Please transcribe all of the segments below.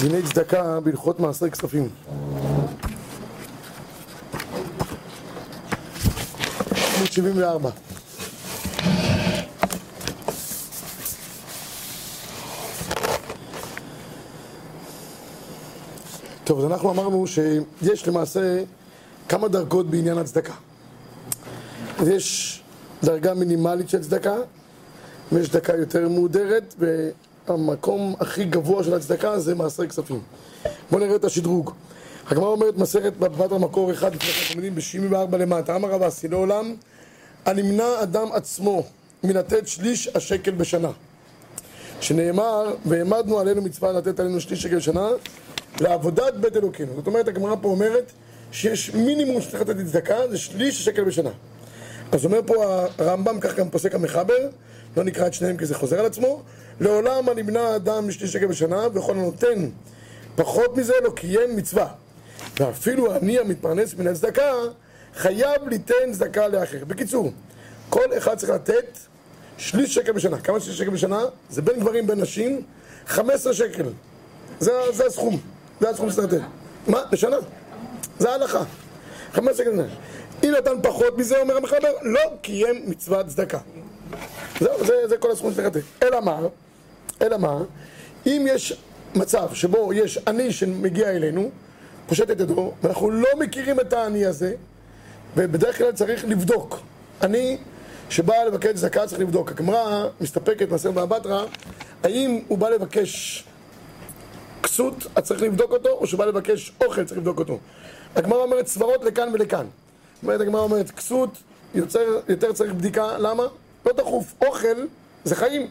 דיני צדקה בהלכות מעשרי כספים. עמוד 74 טוב, אז אנחנו אמרנו שיש למעשה כמה דרגות בעניין הצדקה. יש דרגה מינימלית של צדקה, ויש צדקה יותר מהודרת, והמקום הכי גבוה של הצדקה זה מעשרי כספים. בואו נראה את השדרוג. הגמרא אומרת מסכת בבת המקור אחד לפני התלמידים ב-74 למטה, אמר רב אסי לעולם הנמנע אדם עצמו מלתת שליש השקל בשנה. שנאמר, והעמדנו עלינו מצווה לתת עלינו שליש שקל בשנה לעבודת בית אלוקינו. זאת אומרת, הגמרא פה אומרת שיש מינימום שצריך לתת צדקה, זה שליש שקל בשנה. אז אומר פה הרמב"ם, כך גם פוסק המחבר, לא נקרא את שניהם כי זה חוזר על עצמו, לעולם הנמנע אדם משליש שקל בשנה, וכל הנותן פחות מזה לא קיים מצווה. ואפילו אני המתפרנס מן הצדקה, חייב ליתן צדקה לאחר. בקיצור, כל אחד צריך לתת שליש שקל בשנה. כמה שליש שקל בשנה? זה בין גברים בין נשים, 15 שקל. זה, זה הסכום. זה הסכום שצריך לתת. מה? בשנה. זה ההלכה. 15 שקל בשנה. אם נתן פחות מזה, אומר המחבר, לא קיים מצוות צדקה. זהו, זה, זה כל הסכום שצריך לתת. אלא מה? אלא מה? אם יש מצב שבו יש עני שמגיע אלינו, פושט את ידו, ואנחנו לא מכירים את העני הזה, ובדרך כלל צריך לבדוק. אני, שבא לבקש צדקה, צריך לבדוק. הגמרא מסתפקת, מסר באבטרה, האם הוא בא לבקש כסות, אז צריך לבדוק אותו, או שהוא בא לבקש אוכל, צריך לבדוק אותו. הגמרא אומרת סברות לכאן ולכאן. אומרת, הגמרא אומרת, כסות, יותר צריך בדיקה, למה? לא דחוף, אוכל זה חיים.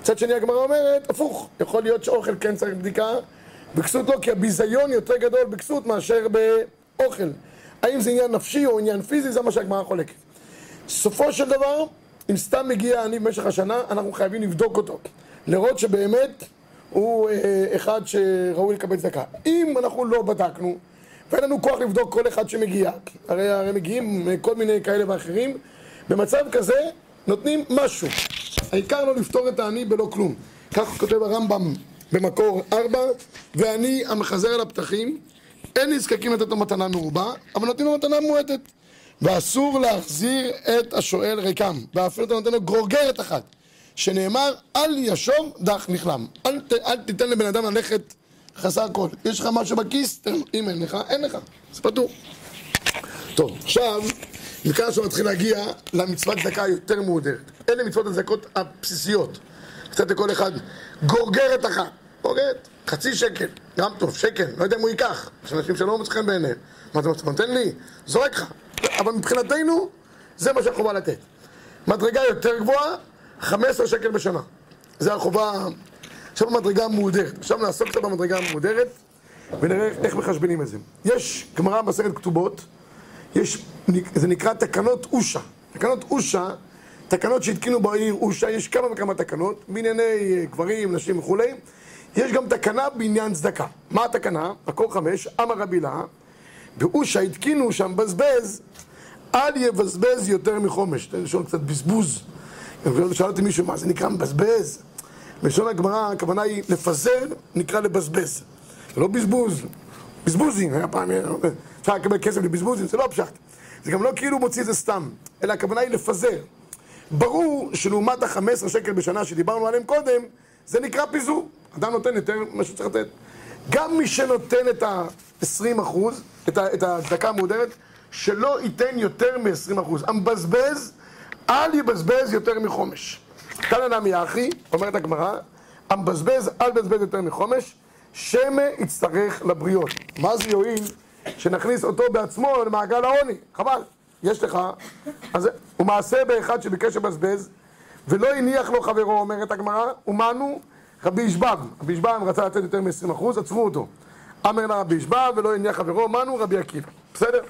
מצד שני הגמרא אומרת, הפוך, יכול להיות שאוכל כן צריך בדיקה, בכסות לא, כי הביזיון יותר גדול בכסות מאשר באוכל. האם זה עניין נפשי או עניין פיזי, זה מה שהגמרא חולקת. סופו של דבר, אם סתם מגיע אני במשך השנה, אנחנו חייבים לבדוק אותו. לראות שבאמת הוא אה, אחד שראוי לקבל צדקה. אם אנחנו לא בדקנו, ואין לנו כוח לבדוק כל אחד שמגיע, הרי, הרי מגיעים כל מיני כאלה ואחרים, במצב כזה נותנים משהו. העיקר לא לפתור את העני בלא כלום. כך כותב הרמב"ם במקור ארבע, ואני המחזר על הפתחים, אין נזקקים לתת לו מתנה מרובה, אבל נותנים לו מתנה מועטת. ואסור להחזיר את השואל ריקם, ואפילו אתה נותן לו גרוגרת אחת, שנאמר, אל ישוב דח נכלם. אל, ת, אל תיתן לבן אדם ללכת חסר כל. יש לך משהו בכיס? אם אין לך, אין לך. זה פתור. טוב, עכשיו, מכאן שהוא מתחיל להגיע למצוות צדקה יותר מהודרת. אלה מצוות הצדקות הבסיסיות. קצת לכל אחד גורגרת אחת. גורגרת, חצי שקל, גם טוב, שקל, לא יודע אם הוא ייקח. יש אנשים שלא מוצא חן בעיניהם. מה אתה נותן לי? זורק לך. אבל מבחינתנו, זה מה שהחובה לתת. מדרגה יותר גבוהה, 15 שקל בשנה. זה החובה, עכשיו המדרגה המהודרת. עכשיו נעסוק קצת במדרגה המהודרת, ונראה איך מחשבנים את זה. יש גמרא בסרט כתובות, יש, זה נקרא תקנות אושה. תקנות אושה, תקנות שהתקינו בעיר אושה, יש כמה וכמה תקנות, בענייני גברים, נשים וכולי. יש גם תקנה בעניין צדקה. מה התקנה? מקור חמש, אמר רבי לה, באושה התקינו שם בזבז, אל יבזבז יותר מחומש. תן לשאול קצת בזבוז. שאלתי מישהו, מה זה נקרא מבזבז? בלשון הגמרא, הכוונה היא לפזר, נקרא לבזבז. זה לא בזבוז, בזבוזים, היה פעם, אפשר לקבל כסף לבזבוזים, זה לא פשט. זה גם לא כאילו מוציא את זה סתם, אלא הכוונה היא לפזר. ברור שלעומת ה-15 שקל בשנה שדיברנו עליהם קודם, זה נקרא פיזור. אדם נותן יותר ממה שצריך לתת. גם מי שנותן את ה-20 אחוז, את הצדקה המהודרת, שלא ייתן יותר מ-20 אחוז. המבזבז, אל יבזבז יותר מחומש. כאן הנמי אחי, אומרת הגמרא, המבזבז, אל יבזבז יותר מחומש, שמא יצטרך לבריות. מה זה יועיל שנכניס אותו בעצמו למעגל העוני? חבל. יש לך, אז הוא מעשה באחד שביקש לבזבז, ולא הניח לו חברו, אומרת הגמרא, ומנו רבי ישבב. רבי ישבב רצה לתת יותר מ-20%, עצרו אותו. אמר לה רבי ישבב ולא הניח חברו, מנו רבי עקיבא. בסדר?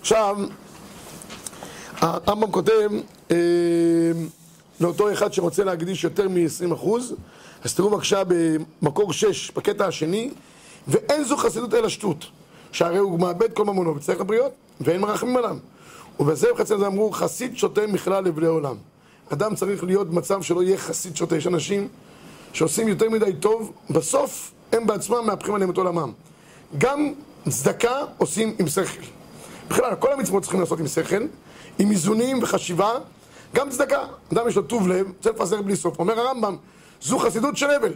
עכשיו, הרמב"ם כותב אה, לאותו אחד שרוצה להקדיש יותר מ-20%, אז תראו בבקשה במקור 6, בקטע השני, ואין זו חסידות אלא שטות, שהרי הוא מאבד כל ממונו וצריך לבריות, ואין מרחמים עליו. ובזה בחצי הזה אמרו, חסיד שותה מכלל לבלי עולם. אדם צריך להיות במצב שלא יהיה חסיד שותה. יש אנשים שעושים יותר מדי טוב, בסוף הם בעצמם מהפכים עליהם את עולמם. גם צדקה עושים עם שכל. בכלל, כל המצוות צריכים לעשות עם שכל, עם איזונים וחשיבה, גם צדקה. אדם יש לו טוב לב, רוצה לפזר בלי סוף. אומר הרמב"ם, זו חסידות של הבל.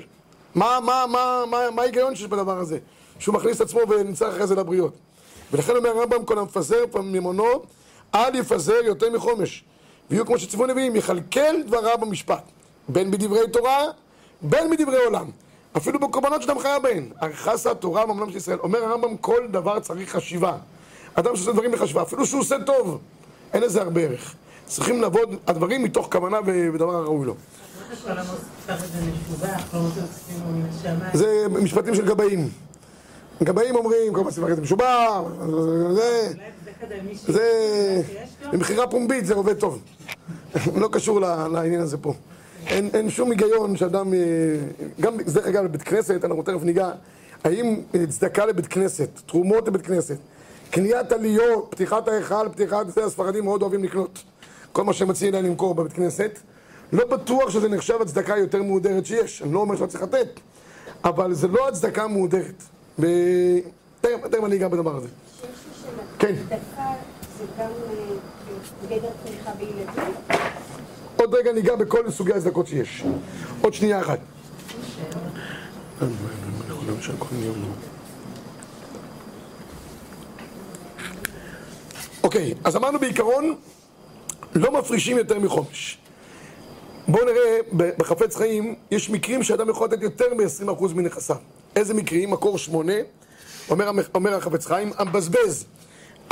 מה, מה, מה, מה, מה ההיגיון שיש בדבר הזה? שהוא מכניס את עצמו ונצטרך אחרי זה לבריות. ולכן אומר הרמב"ם, כל המפזר ממונו, אל יפזר יותר מחומש. ויהיו כמו שציוו נביאים, יכלכל דבריו במשפט. בין בדברי תורה, בין בדברי עולם. אפילו בקורבנות שאדם חייב בהן. ארכסה התורה ממלם של ישראל. אומר הרמב"ם, כל דבר צריך חשיבה. אדם שעושה דברים בחשיבה, אפילו שהוא עושה טוב, אין לזה הרבה ערך. צריכים לעבוד הדברים מתוך כוונה ודבר הראוי לו. זה משפטים של גבאים. גבאים אומרים, כל הזמן זה משובח, זה... זה... במכירה פומבית זה עובד טוב. לא קשור לעניין הזה פה. אין, אין שום היגיון שאדם, אה, גם, דרך אגב, לבית כנסת, אנחנו תכף ניגע, האם צדקה לבית כנסת, תרומות לבית כנסת, קניית עליות, פתיחת ההיכל, פתיחת זה, הספרדים מאוד אוהבים לקנות. כל מה שהם מציעים להם למכור בבית כנסת. לא בטוח שזה נחשב הצדקה יותר מהודרת שיש, אני לא אומר שלא צריך לתת, אבל זה לא הצדקה המהודרת. תכף אני אגע בדבר הזה. כן. עוד רגע ניגע בכל סוגי הצדקות שיש. עוד שנייה אחת. אוקיי, אז אמרנו בעיקרון, לא מפרישים יותר מחומש. בואו נראה, בחפץ חיים יש מקרים שאדם יכול לתת יותר מ-20% מנכסיו. איזה מקרים? מקור שמונה, אומר, אומר החפץ חיים, המבזבז,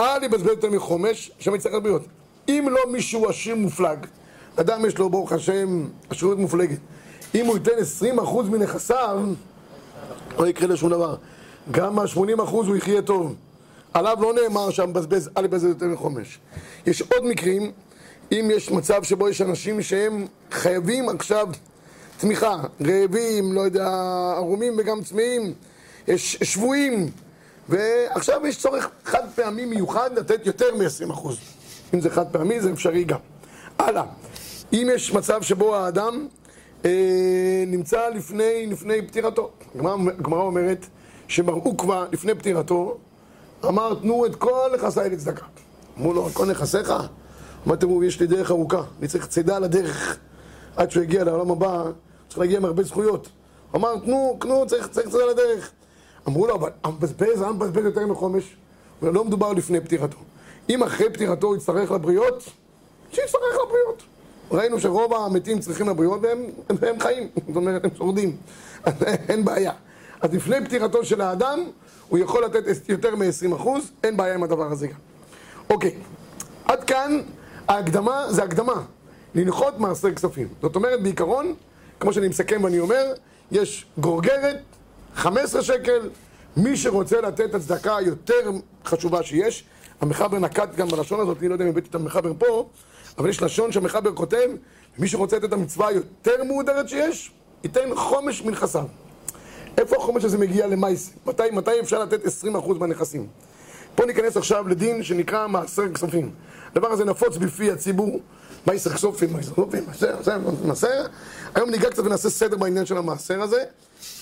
אל יבזבז יותר מחומש, שם יצטרך לבריאות. אם לא מישהו עשיר מופלג, אדם יש לו ברוך השם עשירות מופלגת, אם הוא ייתן 20% מנכסיו, לא יקרה לו שום דבר. גם מה-80% הוא יחיה טוב. עליו לא נאמר שהמבזבז אל יבזבז יותר מחומש. יש עוד מקרים אם יש מצב שבו יש אנשים שהם חייבים עכשיו תמיכה, רעבים, לא יודע, ערומים וגם צמאים, שבויים, ועכשיו יש צורך חד פעמי מיוחד לתת יותר מ-20%. אם זה חד פעמי זה אפשרי גם. הלאה, אם יש מצב שבו האדם אה, נמצא לפני, לפני פטירתו, הגמרא אומרת שמראו כבר לפני פטירתו, אמר תנו את כל נכסיי לצדקה. אמרו לו, כל נכסיך? אמר תראו, יש לי דרך ארוכה, אני צריך צידה על הדרך עד שהוא יגיע לעולם הבא, צריך להגיע עם הרבה זכויות. אמר, תנו, תנו, צריך, צריך צידה על הדרך. אמרו לו, אבל המבזבז, המבזבז יותר מחומש. לא מדובר לפני פטירתו. אם אחרי פטירתו הוא יצטרך לבריות, שיצטרך לבריות. ראינו שרוב המתים צריכים לבריות והם הם, הם חיים, זאת אומרת, הם שורדים. אין בעיה. אז לפני פטירתו של האדם, הוא יכול לתת יותר מ-20%, אין בעיה עם הדבר הזה גם. אוקיי, עד כאן ההקדמה זה הקדמה, לנחות מעשר כספים. זאת אומרת, בעיקרון, כמו שאני מסכם ואני אומר, יש גורגרת, 15 שקל, מי שרוצה לתת הצדקה יותר חשובה שיש, המחבר נקט גם בלשון הזאת, אני לא יודע אם הבאתי את המחבר פה, אבל יש לשון שהמחבר כותב, מי שרוצה לתת את המצווה היותר מהודרת שיש, ייתן חומש מנכסיו. איפה החומש הזה מגיע למייס? מתי, מתי אפשר לתת 20% מהנכסים? פה ניכנס עכשיו לדין שנקרא מעשר כספים. הדבר הזה נפוץ בפי הציבור, מעשר כספים, מעשר כספים, מעשר, מעשר. היום ניגע קצת ונעשה סדר בעניין של המעשר הזה.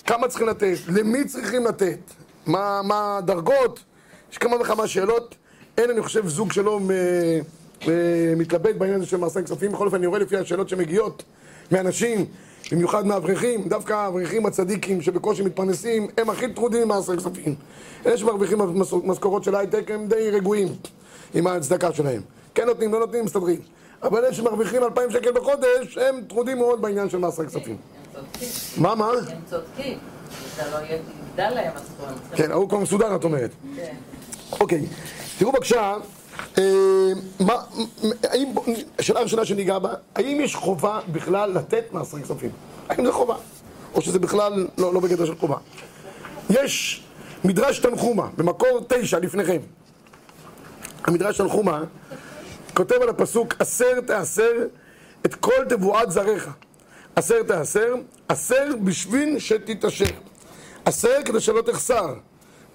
כמה צריכים לתת? למי צריכים לתת? מה, מה הדרגות? יש כמה וכמה שאלות. אין, אני חושב, זוג שלא מתלבט בעניין הזה של מעשר כספים. בכל אופן, אני רואה לפי השאלות שמגיעות מאנשים, במיוחד מהאברכים, דווקא האברכים הצדיקים שבקושי מתפרנסים, הם הכי טרודים ממעשר כספים. אלה שמרוויחים משכורות של הייטק הם די רגועים עם ההצדקה שלהם. כן נותנים, לא נותנים, מסתדרים. אבל אלה שמרוויחים 2,000 שקל בחודש, הם טרודים מאוד בעניין של מעשר כספים. מה, מה? הם צודקים. לא. כן, ההוא כבר מסודר, את אומרת. כן. אוקיי, תראו בבקשה, אה, השאלה הראשונה שניגע בה, האם יש חובה בכלל לתת מעשר כספים? האם זה חובה? או שזה בכלל לא, לא בגדר של חובה? יש מדרש תנחומה, במקור תשע לפניכם. המדרש תנחומה כותב על הפסוק, אסר תאסר את כל תבואת זריך. אסר תאסר, אסר בשביל שתתעשר. אסר כדי שלא תחסר.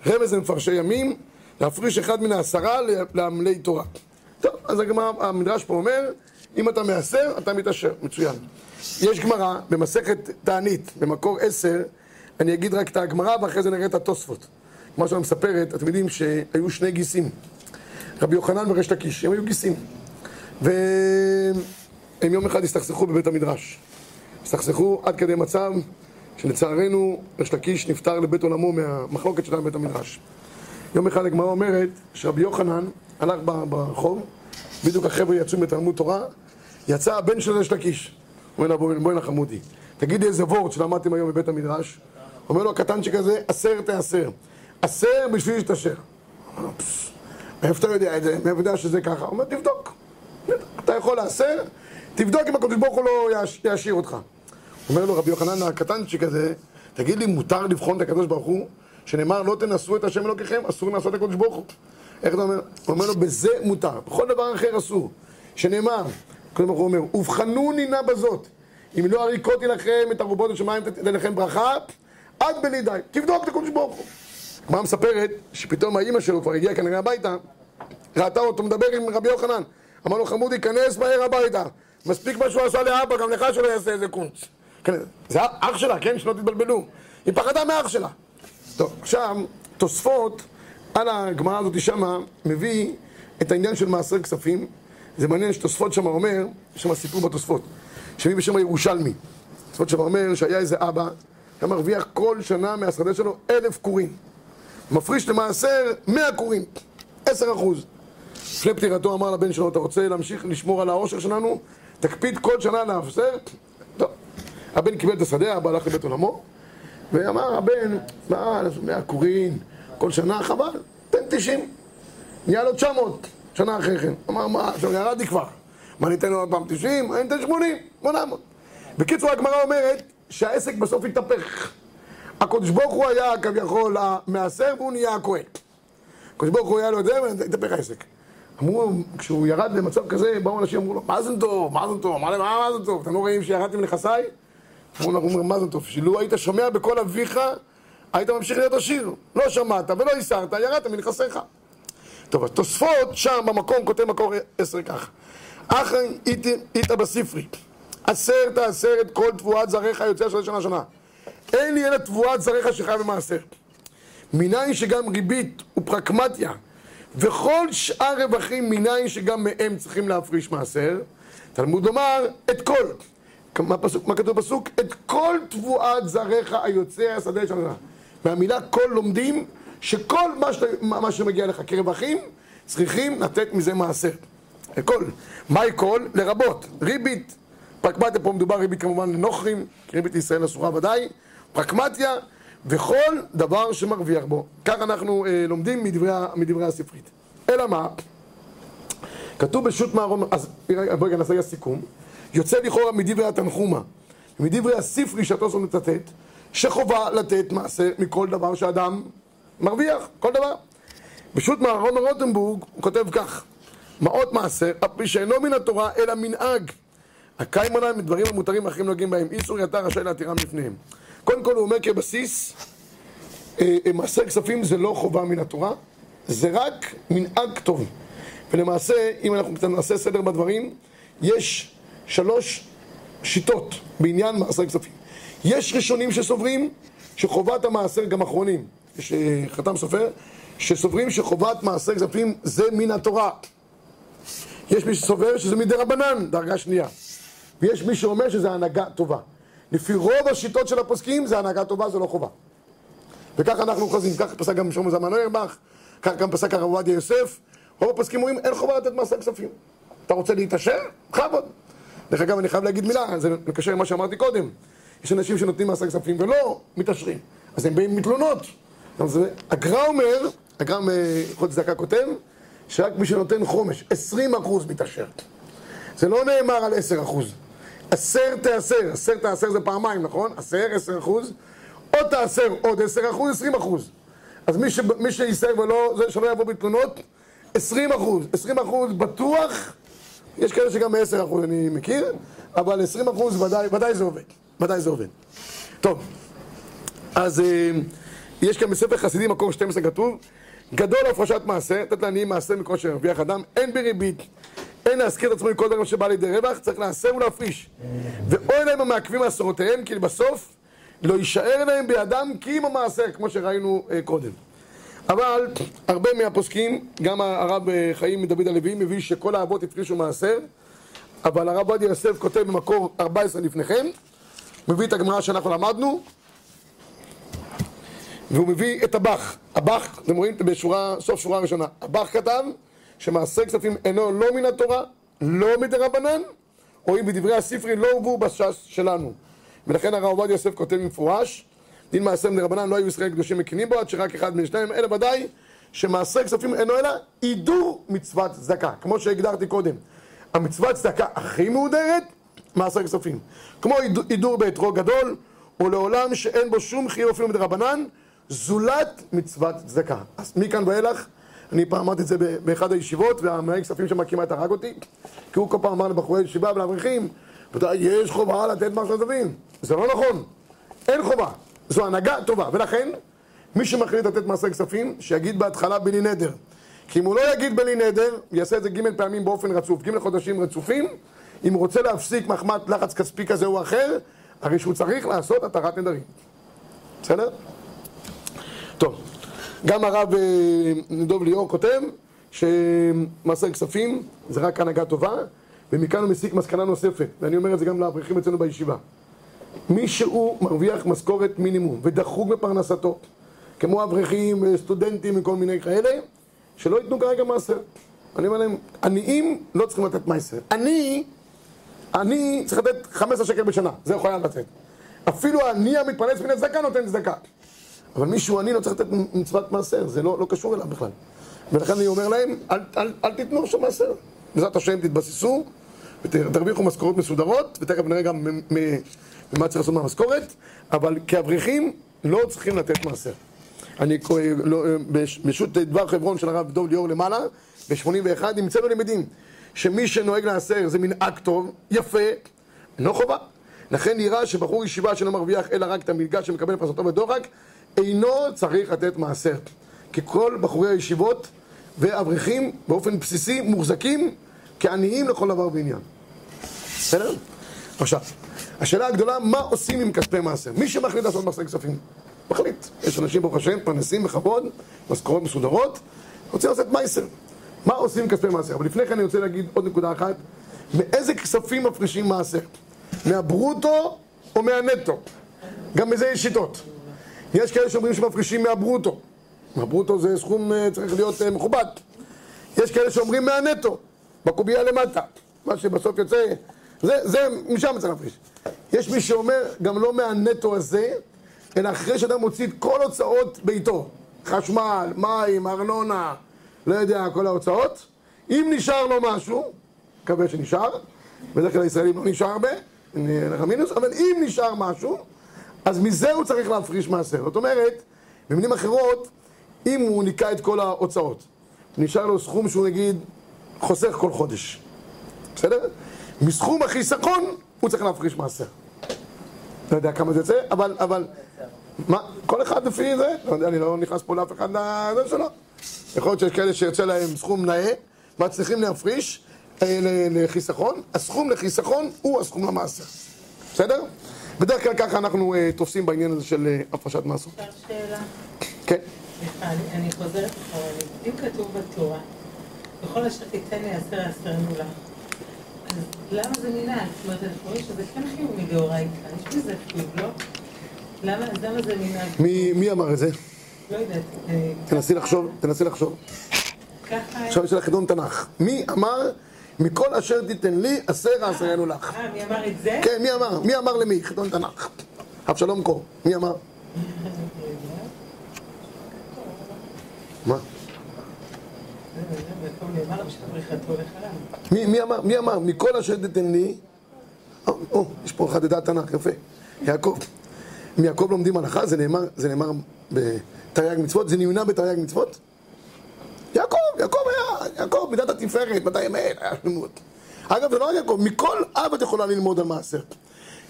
רמז למפרשי ימים, להפריש אחד מן העשרה לעמלי תורה. טוב, אז הגמרא, המדרש פה אומר, אם אתה מעשר, אתה מתעשר. מצוין. יש גמרא במסכת תענית, במקור עשר, אני אגיד רק את הגמרא ואחרי זה נראה את התוספות. כמו שאני מספרת, אתם יודעים שהיו שני גיסים, רבי יוחנן וריש לקיש, הם היו גיסים. והם יום אחד הסתכסכו בבית המדרש. הסתכסכו עד כדי מצב שלצערנו ריש לקיש נפטר לבית עולמו מהמחלוקת שלהם בבית המדרש. יום אחד הגמרא אומרת שרבי יוחנן הלך ברחוב, בדיוק החבר'ה יצאו מתלמוד תורה, יצא הבן של ריש לקיש. אומר לו, בואי בואי נחמודי, תגיד לי איזה וורט שלמדתם היום בבית המדרש. אומר לו הקטנצ'יק הזה, עשר תעשר. עשר בשביל שתאשר. מאיפה אתה יודע את זה? מאיפה יודע שזה ככה? הוא אומר, תבדוק. אתה יכול לעשר, תבדוק אם הקדוש ברוך הוא לא יעשיר אותך. אומר לו רבי יוחנן הקטנצ'יק הזה, תגיד לי, מותר לבחון את הקדוש ברוך הוא? שנאמר, לא תנסו את השם אלוקיכם, אסור לנסות את הקדוש ברוך הוא. איך אתה אומר? הוא אומר לו, בזה מותר. בכל דבר אחר אסור. שנאמר, הקדוש ברוך הוא אומר, ובחנוני נא בזאת. אם לא אריקותי לכם את ארובות השמיים, תתן לכם ברכה, עד בלי די. תבדוק את הקדוש ברוך הוא. הגמרא מספרת שפתאום האימא שלו כבר הגיעה כנראה הביתה, ראתה אותו מדבר עם רבי יוחנן. אמר לו, חמודי, כנס מהר הביתה. מספיק מה שהוא עשה לאבא, גם לך שלא יעשה איזה קונץ. כן, זה אח שלה, כן? שלא תתבלבלו. היא פחדה מאח שלה. טוב, עכשיו, תוספות על הגמרא הזאת שמה מביא את העניין של מעשר כספים. זה מעניין שתוספות שמה אומר, יש שם סיפור בתוספות, שמי בשם הירושלמי. תוספות שמה אומר שהיה איזה אבא, היה מרוויח כל שנה מהשדה שלו אלף כורים. מפריש למעשר מאה כורים, עשר אחוז. לפני פטירתו אמר לבן שלו, אתה רוצה להמשיך לשמור על העושר שלנו? תקפיד כל שנה להפסר? הבן קיבל את השדה, אבא הלך לבית עולמו, ואמר הבן, מה, מאה כורים, כל שנה חבל, תן תשעים. נהיה לו תשע מאות, שנה אחרי כן. אמר, מה, עכשיו ירד לי כבר. מה, ניתן לו עוד פעם תשעים? אני אתן שמונים, שמונה מאות. בקיצור, הגמרא אומרת שהעסק בסוף התהפך. הקדוש ברוך הוא היה כביכול המעשר והוא נהיה הכהן. הקדוש ברוך הוא היה לו את זה והתהפך העסק. אמרו, כשהוא ירד למצב כזה, באו אנשים אמרו לו, מה זה טוב, מה זה טוב, מה זה טוב, אתם לא רואים שירדתי מנכסיי? אמרו לו, מה זה טוב, שלו היית שומע בקול אביך, היית ממשיך להיות עשיר. לא שמעת ולא הסרת, ירדת מנכסיך. טוב, התוספות שם במקום כותב מקור עשר כך. אחרי איתא בספרי, עשר תעשר את כל תבואת זריך יוצא של שנה שנה. אין לי אלא תבואת זריך שחייב במעשר. מניין שגם ריבית ופרקמטיה וכל שאר רווחים מניין שגם מהם צריכים להפריש מעשר. תלמוד לומר את כל. מה, פסוק, מה כתוב בפסוק? את כל תבואת זריך היוצא השדה של מהמילה כל לומדים שכל מה, ש... מה שמגיע לך כרווחים צריכים לתת מזה מעשר. כל. מהי כל? לרבות ריבית. פרקמטיה פה מדובר ריבית כמובן לנוכרים, ריבית לישראל אסורה ודאי. פרקמטיה וכל דבר שמרוויח בו. כך אנחנו אה, לומדים מדברי, מדברי הספרית. אלא מה? כתוב בשו"ת מערון, אז נעשה רגע סיכום. יוצא לכאורה מדברי התנחומה, מדברי הספרי שהתוספות מצטט, שחובה לתת מעשה מכל דבר שאדם מרוויח, כל דבר. בשו"ת מערון רוטנבורג הוא כותב כך: מעות מעשר, אף פי שאינו מן התורה אלא מנהג. הקיים עליהם מדברים המותרים אחרים נוגעים בהם. איסור יתר רשאי להתירם לפניהם. קודם כל הוא אומר כבסיס, אה, אה, מעשר כספים זה לא חובה מן התורה, זה רק מנהג טוב. ולמעשה, אם אנחנו קצת נעשה סדר בדברים, יש שלוש שיטות בעניין מעשר כספים. יש ראשונים שסוברים שחובת המעשר, גם אחרונים, יש אה, חתם סופר, שסוברים שחובת מעשר כספים זה מן התורה. יש מי שסובר שזה מדי רבנן, דרגה שנייה. ויש מי שאומר שזה הנהגה טובה. לפי רוב השיטות של הפוסקים זה הנהגה טובה, זה לא חובה. וככה אנחנו חוזרים, ככה פסק גם שלמה זמן אוירבך, ככה גם פסק הרב עובדיה יוסף, רוב הפוסקים אומרים אין חובה לתת מעשר כספים. אתה רוצה להתעשר? בכבוד. דרך אגב, אני חייב להגיד מילה, זה מקשר למה שאמרתי קודם. יש אנשים שנותנים מעשר כספים ולא מתעשרים, אז הם באים מתלונות. הגר"א אומר, הגר"א מחודש צדקה כותב, שרק מי שנותן חומש, 20% מתעשר. זה לא נאמר על 10%. עשר תעשר, עשר תעשר זה פעמיים, נכון? עשר, עשר אחוז, או תעשר עוד עשר אחוז, עשרים אחוז. אז מי, ש, מי שיסר ולא, שלא יבוא בתלונות, עשרים אחוז. עשרים אחוז בטוח, יש כאלה שגם מעשר אחוז אני מכיר, אבל עשרים אחוז ודאי, ודאי זה עובד. ודאי זה עובד. טוב, אז אה, יש כאן בספר חסידים מקום 12 כתוב, גדול הפרשת מעשר, לתת לעניים מעשר מכל שירוויח אדם, אין בריבית. אין להזכיר את עצמו עם כל דבר שבא לידי רווח, צריך לעשר ולהפריש. ואוי להם המעכבים מעשרותיהם, כי בסוף לא יישאר להם בידם כי אם המעשר, כמו שראינו אה, קודם. אבל הרבה מהפוסקים, גם הרב אה, חיים מדוד הלוי, מביא שכל האבות הפרישו מעשר, אבל הרב עובדיה יוסף כותב במקור 14 לפניכם, מביא את הגמרא שאנחנו למדנו, והוא מביא את הבח. הבח, אתם רואים בשורה, סוף שורה ראשונה, הבח כתב שמעשר כספים אינו לא מן התורה, לא מדרבנן, או אם בדברי הספרי לא הובאו בש"ס שלנו. ולכן הרב עובדיה יוסף כותב במפורש, דין מעשר מדרבנן לא היו ישראל קדושים מקינים בו, עד שרק אחד מן שניים, אלא ודאי שמעשר כספים אינו אלא הידור מצוות צדקה, כמו שהגדרתי קודם. המצוות צדקה הכי מהודרת, מעשר כספים. כמו הידור באתרו גדול, ולעולם שאין בו שום חיוב אפילו מדרבנן, זולת מצוות צדקה. אז מכאן ואילך, אני פעם אמרתי את זה באחד הישיבות, והמנהל כספים שם כמעט הרג אותי, כי הוא כל פעם אמר לבחורי ישיבה ולאברכים, יש חובה לתת משהו לטובים. זה לא נכון, אין חובה. זו הנהגה טובה, ולכן, מי שמחליט לתת מעשר כספים, שיגיד בהתחלה בלי נדר. כי אם הוא לא יגיד בלי נדר, יעשה את זה ג' פעמים באופן רצוף, ג' חודשים רצופים, אם הוא רוצה להפסיק מחמת לחץ כספי כזה או אחר, הרי שהוא צריך לעשות התרת נדרים. בסדר? טוב, גם הרב אה, דוב ליאור כותב שמעשר כספים זה רק הנהגה טובה, ומכאן הוא מסיק מסקנה נוספת, ואני אומר את זה גם לאברכים אצלנו בישיבה. מי שהוא מרוויח משכורת מינימום ודחוק בפרנסתו, כמו אברכים, סטודנטים וכל מיני כאלה, שלא ייתנו כרגע מעשר. אני אומר להם, עניים לא צריכים לתת מעשר. אני, אני צריך לתת 15 שקל בשנה, זה יכול היה לתת. אפילו העני המתפרנס מן הצדקה נותן צדקה. אבל מישהו עני לא צריך לתת מצוות מעשר, זה לא, לא קשור אליו בכלל. ולכן אני אומר להם, אל, אל, אל תיתנו שם מעשר. בעזרת השם תתבססו ותרוויחו משכורות מסודרות, ותכף נראה גם ומה צריך לעשות מהמשכורת, אבל כאברכים לא צריכים לתת מעשר. אני לא, בשו"ת דבר חברון של הרב דוב ליאור למעלה, ב-81, נמצאנו למדים שמי שנוהג לעשר זה מנהג טוב, יפה, אינו חובה. לכן נראה שבחור ישיבה שלא מרוויח אלא רק את המלגה שמקבל פרסתו בדוחק, אינו צריך לתת מעשר. כי כל בחורי הישיבות ואברכים באופן בסיסי מוחזקים כעניים לכל דבר ועניין. בסדר? עכשיו, השאלה הגדולה, מה עושים עם כספי מעשר? מי שמחליט לעשות מעשר כספים, מחליט. יש אנשים, ברוך השם, פרנסים בכבוד, משכורות מסודרות, רוצים לעשות מעשר. מה עושים עם כספי מעשר? אבל לפני כן אני רוצה להגיד עוד נקודה אחת. מאיזה כספים מפרישים מעשר? מהברוטו או מהנטו? גם בזה יש שיטות. יש כאלה שאומרים שמפרישים מהברוטו. הברוטו זה סכום אה, צריך להיות אה, מכובד. יש כאלה שאומרים מהנטו, בקובייה למטה. מה שבסוף יוצא, זה, זה משם צריך להפריש. יש מי שאומר, גם לא מהנטו הזה, אלא אחרי שאדם מוציא את כל הוצאות ביתו, חשמל, מים, ארנונה, לא יודע, כל ההוצאות, אם נשאר לו משהו, מקווה שנשאר, בדרך כלל הישראלים לא נשאר הרבה, אין לך מינוס, אבל אם נשאר משהו, אז מזה הוא צריך להפריש מעשר. זאת אומרת, במילים אחרות, אם הוא ניקה את כל ההוצאות, נשאר לו סכום שהוא נגיד חוסך כל חודש, בסדר? מסכום החיסכון הוא צריך להפריש מעשר. לא יודע כמה זה יוצא, אבל, אבל, מה, כל אחד לפי זה, לא יודע, אני לא נכנס פה לאף אחד לזה שלו. יכול להיות שיש כאלה שיוצא להם סכום נאה, מצליחים להפריש אה, לחיסכון, הסכום לחיסכון הוא הסכום למעשר. בסדר? בדרך כלל ככה אנחנו אה, תופסים בעניין הזה של אה, הפרשת מעשר. אפשר שאלה? כן. אני- אני חוזרת אחרונית. אם כתוב בתורה, בכל אשר תיתן לי עשר עשרנו לך, למה זה מנהג? זאת אומרת, אנחנו רואים שזה כן חיוב מדאורייתא, יש בזה חיוב, לא? למה זה מנהג? מי, מי אמר את זה? לא יודעת. אה, תנסי לחשוב, תנסי לחשוב. ככה... עכשיו יש לך חידון תנ"ך. מי אמר, מכל אשר תיתן לי, עשר עשרנו לך. אה, מי אמר את זה? כן, מי אמר? מי אמר למי? חידון תנ"ך. אבשלום קור. מי אמר? מה? ופה נאמר לו שבריחתו לחלם. מי, מי אמר? מי אמר? מכל אשר תיתן לי... או, או, יש פה חדדת תנ"ך, יפה. יעקב. מיעקב לומדים הלכה, זה נאמר, זה נאמר בתרי"ג מצוות, זה נמנע בתרי"ג מצוות? יעקב, יעקב היה, יעקב, מידת התפארת, מתי אמת, היה שלמות. אגב, זה לא רק יעקב, מכל אב את יכולה ללמוד על מעשר.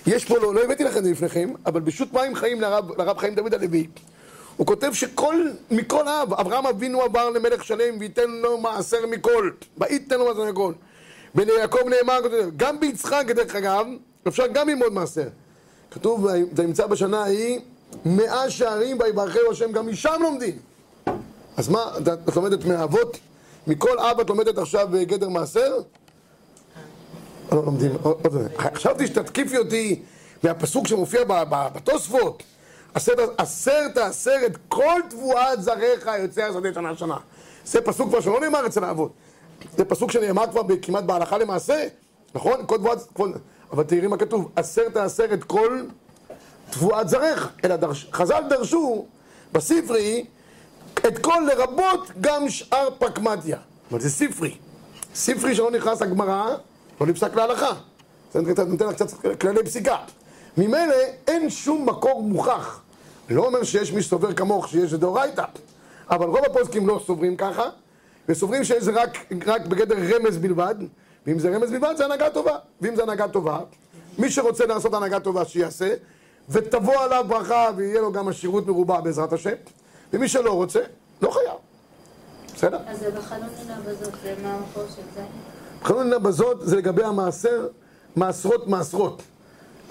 יש פה, לא, לא הבאתי לכם את זה לפניכם, אבל בשו"ת מים חיים לרב, לרב חיים דוד הלוי, הוא כותב שכל, מכל אב, אברהם אבינו עבר למלך שלם וייתן לו מעשר מכל, וייתן לו מעשר מכל. וליעקב נאמר, גם ביצחק, דרך אגב, אפשר גם ללמוד מעשר. כתוב, ונמצא בשנה ההיא מאה שערים ויברכהו השם, גם משם לומדים. אז מה, את לומדת מהאבות? מכל אבא את לומדת עכשיו בגדר מעשר? לא לומדים, חשבתי שתתקיפי אותי מהפסוק שמופיע בתוספות אסר תאסר את כל תבואת זרעך יוצא השדה שנה שנה. זה פסוק כבר שלא נאמר אצל האבות. זה פסוק שנאמר כבר כמעט בהלכה למעשה נכון? כל תבואת... כל... אבל תראי מה כתוב אסר תאסר את כל תבואת זרעך. אלא דרש... חז"ל דרשו בספרי את כל לרבות גם שאר פרקמטיה אבל זה ספרי. ספרי שלא נכנס לגמרא לא נפסק להלכה. זה נותן לך קצת כללי פסיקה. ממילא אין שום מקור מוכח לא אומר שיש מי שסובר כמוך שיש זה דאורייתא אבל רוב הפוסקים לא סוברים ככה וסוברים שזה רק, רק בגדר רמז בלבד ואם זה רמז בלבד זה הנהגה טובה. ואם זה הנהגה טובה מי שרוצה לעשות הנהגה טובה שיעשה ותבוא עליו ברכה ויהיה לו גם השירות מרובה בעזרת השם ומי שלא רוצה, לא חייב. בסדר? אז זה בחלון נינה בזאת, זה מה המקור של זה? בחלון נינה בזאת זה לגבי המעשר מעשרות מעשרות.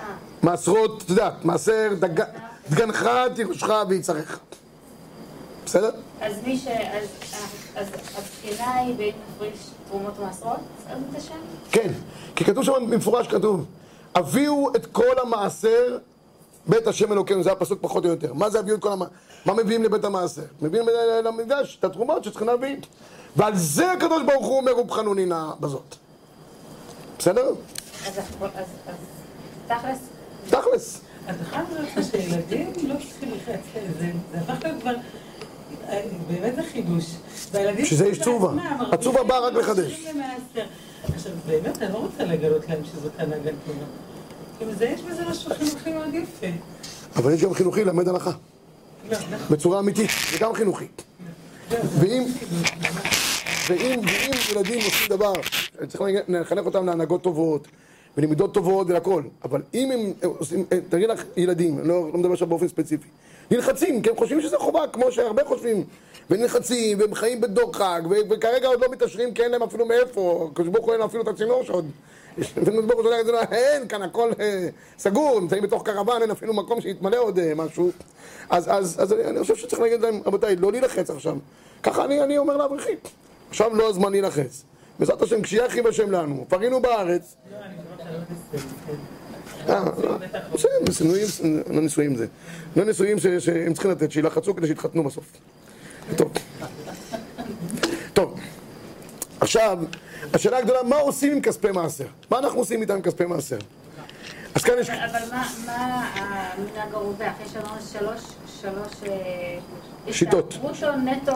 אה, מעשרות, את יודעת, מעשר דג... דגנך תירושך ויצריך בסדר? אז מי ש... אז הבחינה היא בין מפריש תרומות מעשרות? אז את השם? כן, כי כתוב שם במפורש כתוב הביאו את כל המעשר בית השם אלוקינו, זה הפסוק פחות או יותר מה זה הביאו את כל המעשר? מה מביאים לבית המעשר? מביאים למקדש את התרומות שצריכים להביא ועל זה הקדוש ברוך הוא אומר ובחנונינה בזאת בסדר? אז תכלס, תכלס אז אחד אומר לך שילדים לא צריכים לחץ, זה זה הפך להיות כבר, אה, באמת זה חידוש. והילדים שזה יש בעצמם תשובה. מרגישים התשובה באה רק לחדש. עכשיו, באמת, אני לא רוצה לגלות להם שזאת הנהגה טובה. כי זה- יש בזה משהו חינוכי מאוד יפה. אבל יש גם חינוכי ללמד הלכה לא, נכון. בצורה אמיתית, זה גם חינוכי זה ואם, ואם, ואם ילדים עושים דבר, צריך לחנך אותם להנהגות טובות ולמידות טובות ולכל, אבל אם הם עושים, אה, תראי לך ילדים, אני לא, לא מדבר עכשיו באופן ספציפי, נלחצים, כי הם חושבים שזה חובה, כמו שהרבה חושבים, ונלחצים, והם חיים בדוחק, וכרגע עוד לא מתעשרים כי אין להם אפילו מאיפה, הקדוש ברוך הוא אין אפילו את הצינור שעוד, הקדוש ברוך הוא שולח לו, אין, כאן הכל אה, סגור, נמצאים בתוך קרוון, אין אפילו מקום שיתמלא עוד אה, משהו, אז, אז, אז אני, אני חושב שצריך להגיד להם, רבותיי, לא להילחץ עכשיו, ככה אני, אני אומר לאברכים, עכשיו לא הזמן להילחץ, בעזרת השם, כשיהיה הכי בשם לנו, פרינו בארץ, לא, בסדר. נישואים זה. לא נישואים ש- שהם צריכים לתת, שילחצו כדי שיתחתנו בסוף. טוב. טוב. עכשיו, השאלה הגדולה, מה עושים עם כספי מעשר? מה אנחנו עושים איתם עם כספי מעשר? אז כאן יש... אבל מה- המנהג הרווח? יש לנו שלוש, שלוש... אה, יש שיטות. את הברוטו, נטו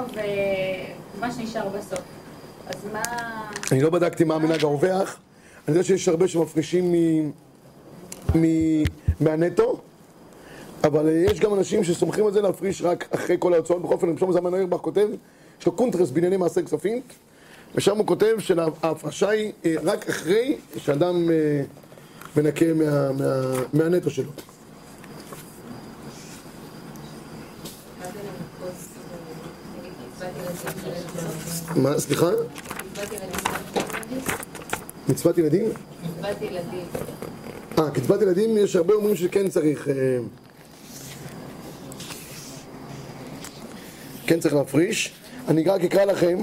ומה שנשאר בסוף. אז מה... אני לא בדקתי מה המנהג הרווח, אני יודע שיש הרבה שמפרישים מ... מ... מהנטו, אבל אה, יש גם אנשים שסומכים על זה להפריש רק אחרי כל ההוצאות. בכל אופן, שלמה זלמן אוירבך כותב, יש לו קונטרס בענייני מעשה כספים, ושם הוא כותב שההפרשה היא אה, רק אחרי שאדם אה, מנקה מה... מה... מהנטו שלו. מה, סליחה? מצוות ילדים? קצבת ילדים. אה, קצבת ילדים, יש הרבה אומרים שכן צריך... אה, כן צריך להפריש. אני רק אקרא לכם.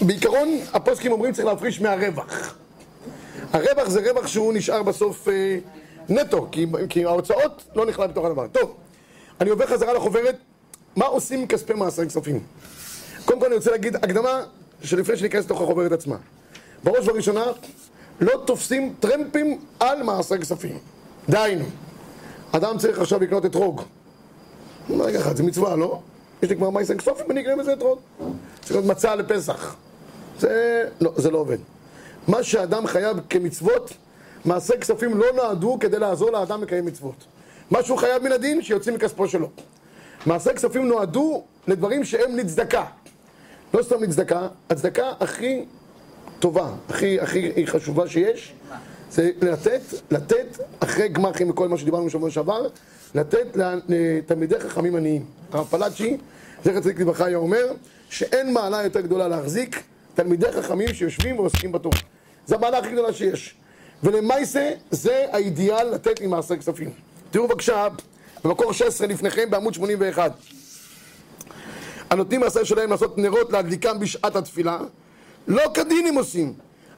בעיקרון הפוסקים אומרים צריך להפריש מהרווח. הרווח זה רווח שהוא נשאר בסוף אה, נטו, כי, כי ההוצאות לא נכלל בתוך הדבר. טוב, אני עובר חזרה לחוברת, מה עושים כספי מעשר כספים? קודם כל אני רוצה להגיד הקדמה שלפני שניכנס לתוך החוברת עצמה. בראש ובראשונה, לא תופסים טרמפים על מעשר כספים. דהיינו, אדם צריך עכשיו לקנות אתרוג. רגע אחד, זה מצווה, לא? יש לי כבר מעשר כספים, אני אקנה בזה אתרוג. צריך להיות מצה לפסח. זה לא, זה לא עובד. מה שאדם חייב כמצוות, מעשה כספים לא נועדו כדי לעזור לאדם לקיים מצוות. מה שהוא חייב מן הדין, שיוצאים מכספו שלו. מעשה כספים נועדו לדברים שהם לצדקה. לא סתם לצדקה, הצדקה הכי טובה, הכי, הכי חשובה שיש, זה לתת, לתת אחרי גמחים וכל מה שדיברנו בשבוע שעבר, לתת לתלמידי חכמים עניים. הרב פלאצ'י זכר צדיק לברכה היה אומר שאין מעלה יותר גדולה להחזיק תלמידי חכמים שיושבים ועוסקים בתורה. זו המעלה הכי גדולה שיש. ולמעשה זה האידיאל לתת ממעשר כספים. תראו בבקשה, במקור 16 לפניכם בעמוד 81. הנותנים מעשר שלהם לעשות נרות להדליקם בשעת התפילה, לא כדין הם עושים.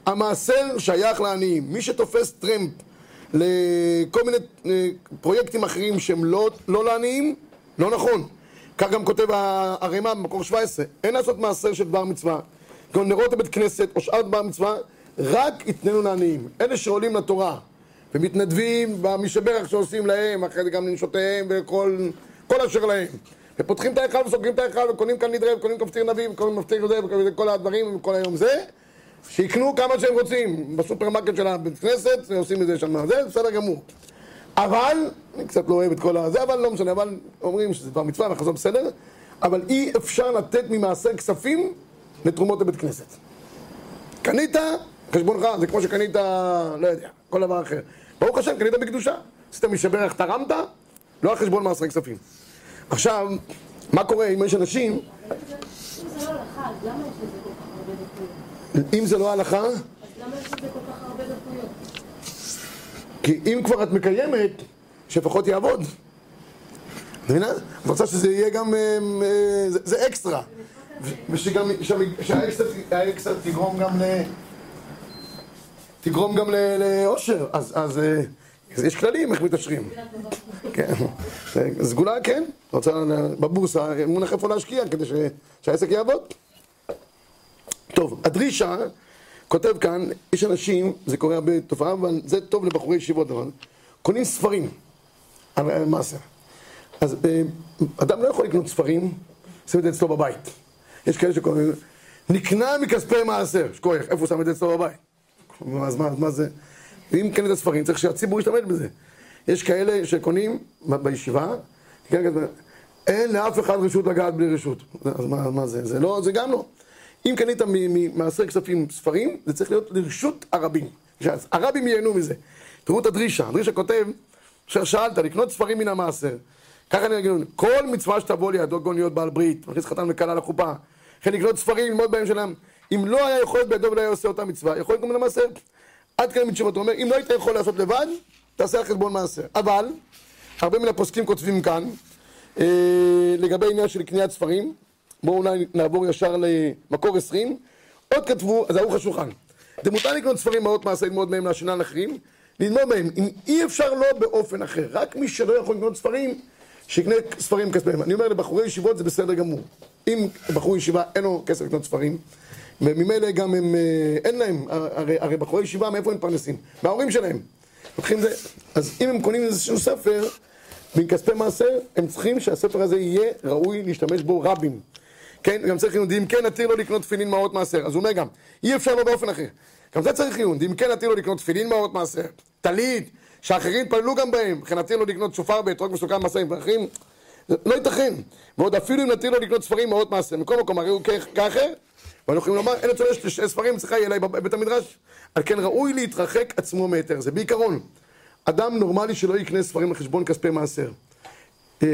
המעשר שייך לעניים. מי שתופס טרמפ לכל מיני אה, פרויקטים אחרים שהם לא, לא לעניים, לא נכון. כך גם כותב הרמ"א במקור 17, אין לעשות מעשר של דבר מצווה. גם נרות בבית כנסת או שאר דבר מצווה, רק יתננו לעניים. אלה שעולים לתורה ומתנדבים במשברך שעושים להם, אחרי זה גם לנשותיהם וכל כל אשר להם. ופותחים את ההיכל וסוגרים את ההיכל וקונים כאן נדרי וקונים כפתיר נביא וקונים מפתיר יהודה וכל הדברים וכל היום זה שיקנו כמה שהם רוצים בסופרמרקט של הבית כנסת ועושים את זה שם, זה בסדר גמור אבל, אני קצת לא אוהב את כל הזה, אבל לא משנה, אבל אומרים שזה דבר מצווה וחזור בסדר אבל אי אפשר לתת ממעשר כספים לתרומות לבית כנסת קנית, חשבונך, זה כמו שקנית, לא יודע, כל דבר אחר ברוך השם, קנית בקדושה עשית משברך, תרמת, לא על חשבון מעשרי כספים עכשיו, מה קורה אם יש אנשים... אם זה לא הלכה, אז למה יש לזה כל כך הרבה דקויות? כי אם כבר את מקיימת, שלפחות יעבוד. את מבינה? את רוצה שזה יהיה גם... אה, אה, זה אקסטרה. ושגם שהאקסטרה תגרום גם ל... תגרום גם לאושר. אז אה, יש כללים איך מתעשרים. כן. סגולה כן, רוצה בבורסה, מונח איפה להשקיע כדי שהעסק יעבוד. טוב, הדרישה, כותב כאן, יש אנשים, זה קורה הרבה תופעה, אבל זה טוב לבחורי ישיבות, אבל קונים ספרים על מעשר. אז אה, אדם לא יכול לקנות ספרים, שים את זה אצלו בבית. יש כאלה שקוראים, נקנה מכספי מעשר, שכוח, איפה הוא שם את זה אצלו בבית? אז מה, מה זה? ואם קנה את הספרים, צריך שהציבור ישתמש בזה. יש כאלה שקונים בישיבה, אין לאף אחד רשות לגעת בלי רשות. אז מה, מה זה? זה לא, זה גם לא. אם קנית ממעשר כספים ספרים, זה צריך להיות לרשות הרבים. הרבים ייהנו מזה. תראו את הדרישה, הדרישה כותב, אשר שאלת, לקנות ספרים מן המעשר. ככה אני כל מצווה שתבוא לידו גון להיות בעל ברית, מכניס חתן וכלה לחופה, וכן לקנות ספרים, ללמוד בהם שלהם. אם לא היה יכולת בידו ולא היה עושה אותה מצווה, יכול גם למעשר. עד כאן מתשובתו אומר, אם לא היית יכול לעשות לבד, תעשה על חשבון מעשר. אבל, הרבה מן הפוסקים כותבים כאן, אה, לגבי עניין של קניית ספרים, בואו אולי נעבור ישר למקור עשרים, עוד כתבו, אז ערוך השולחן. זה מותר לקנות ספרים מאות מעשה ללמוד מהם להשנן אחרים, ללמוד מהם, אם אי אפשר לא באופן אחר, רק מי שלא יכול לקנות ספרים, שיקנה ספרים כספיהם. אני אומר לבחורי ישיבות זה בסדר גמור. אם בחור ישיבה אין לו כסף לקנות ספרים, וממילא גם הם, אה, אין להם, הרי, הרי בחורי ישיבה מאיפה הם מתפרנסים? מההורים שלהם. לוקחים זה, אז אם הם קונים איזשהו ספר, מכספי מעשר, הם צריכים שהספר הזה יהיה ראוי להשתמש בו רבים. כן, גם צריך עיון, אם כן נתיר לו לקנות תפילין מעות מעשר. אז הוא אומר גם, אי אפשר לו באופן אחר. גם זה צריך עיון, אם כן נתיר לו לקנות תפילין מעות מעשר, טלית, שאחרים התפללו גם בהם, וכן נתיר לו לקנות שופר באתרוג מסוכן מעשרים ואחרים, לא ייתכן. ועוד אפילו אם נתיר לו לקנות ספרים מעות מעשר, מכל מקום, הרי הוא כאחר, ואנחנו יכולים לומר, אין אצלו יש ספרים, צריכה יהיה אליי בבית המדרש. על כן ראוי להתרחק עצמו מהיתר, זה בעיקרון. אדם נורמלי שלא יקנה ספרים על חשבון כספי מעשר. אה,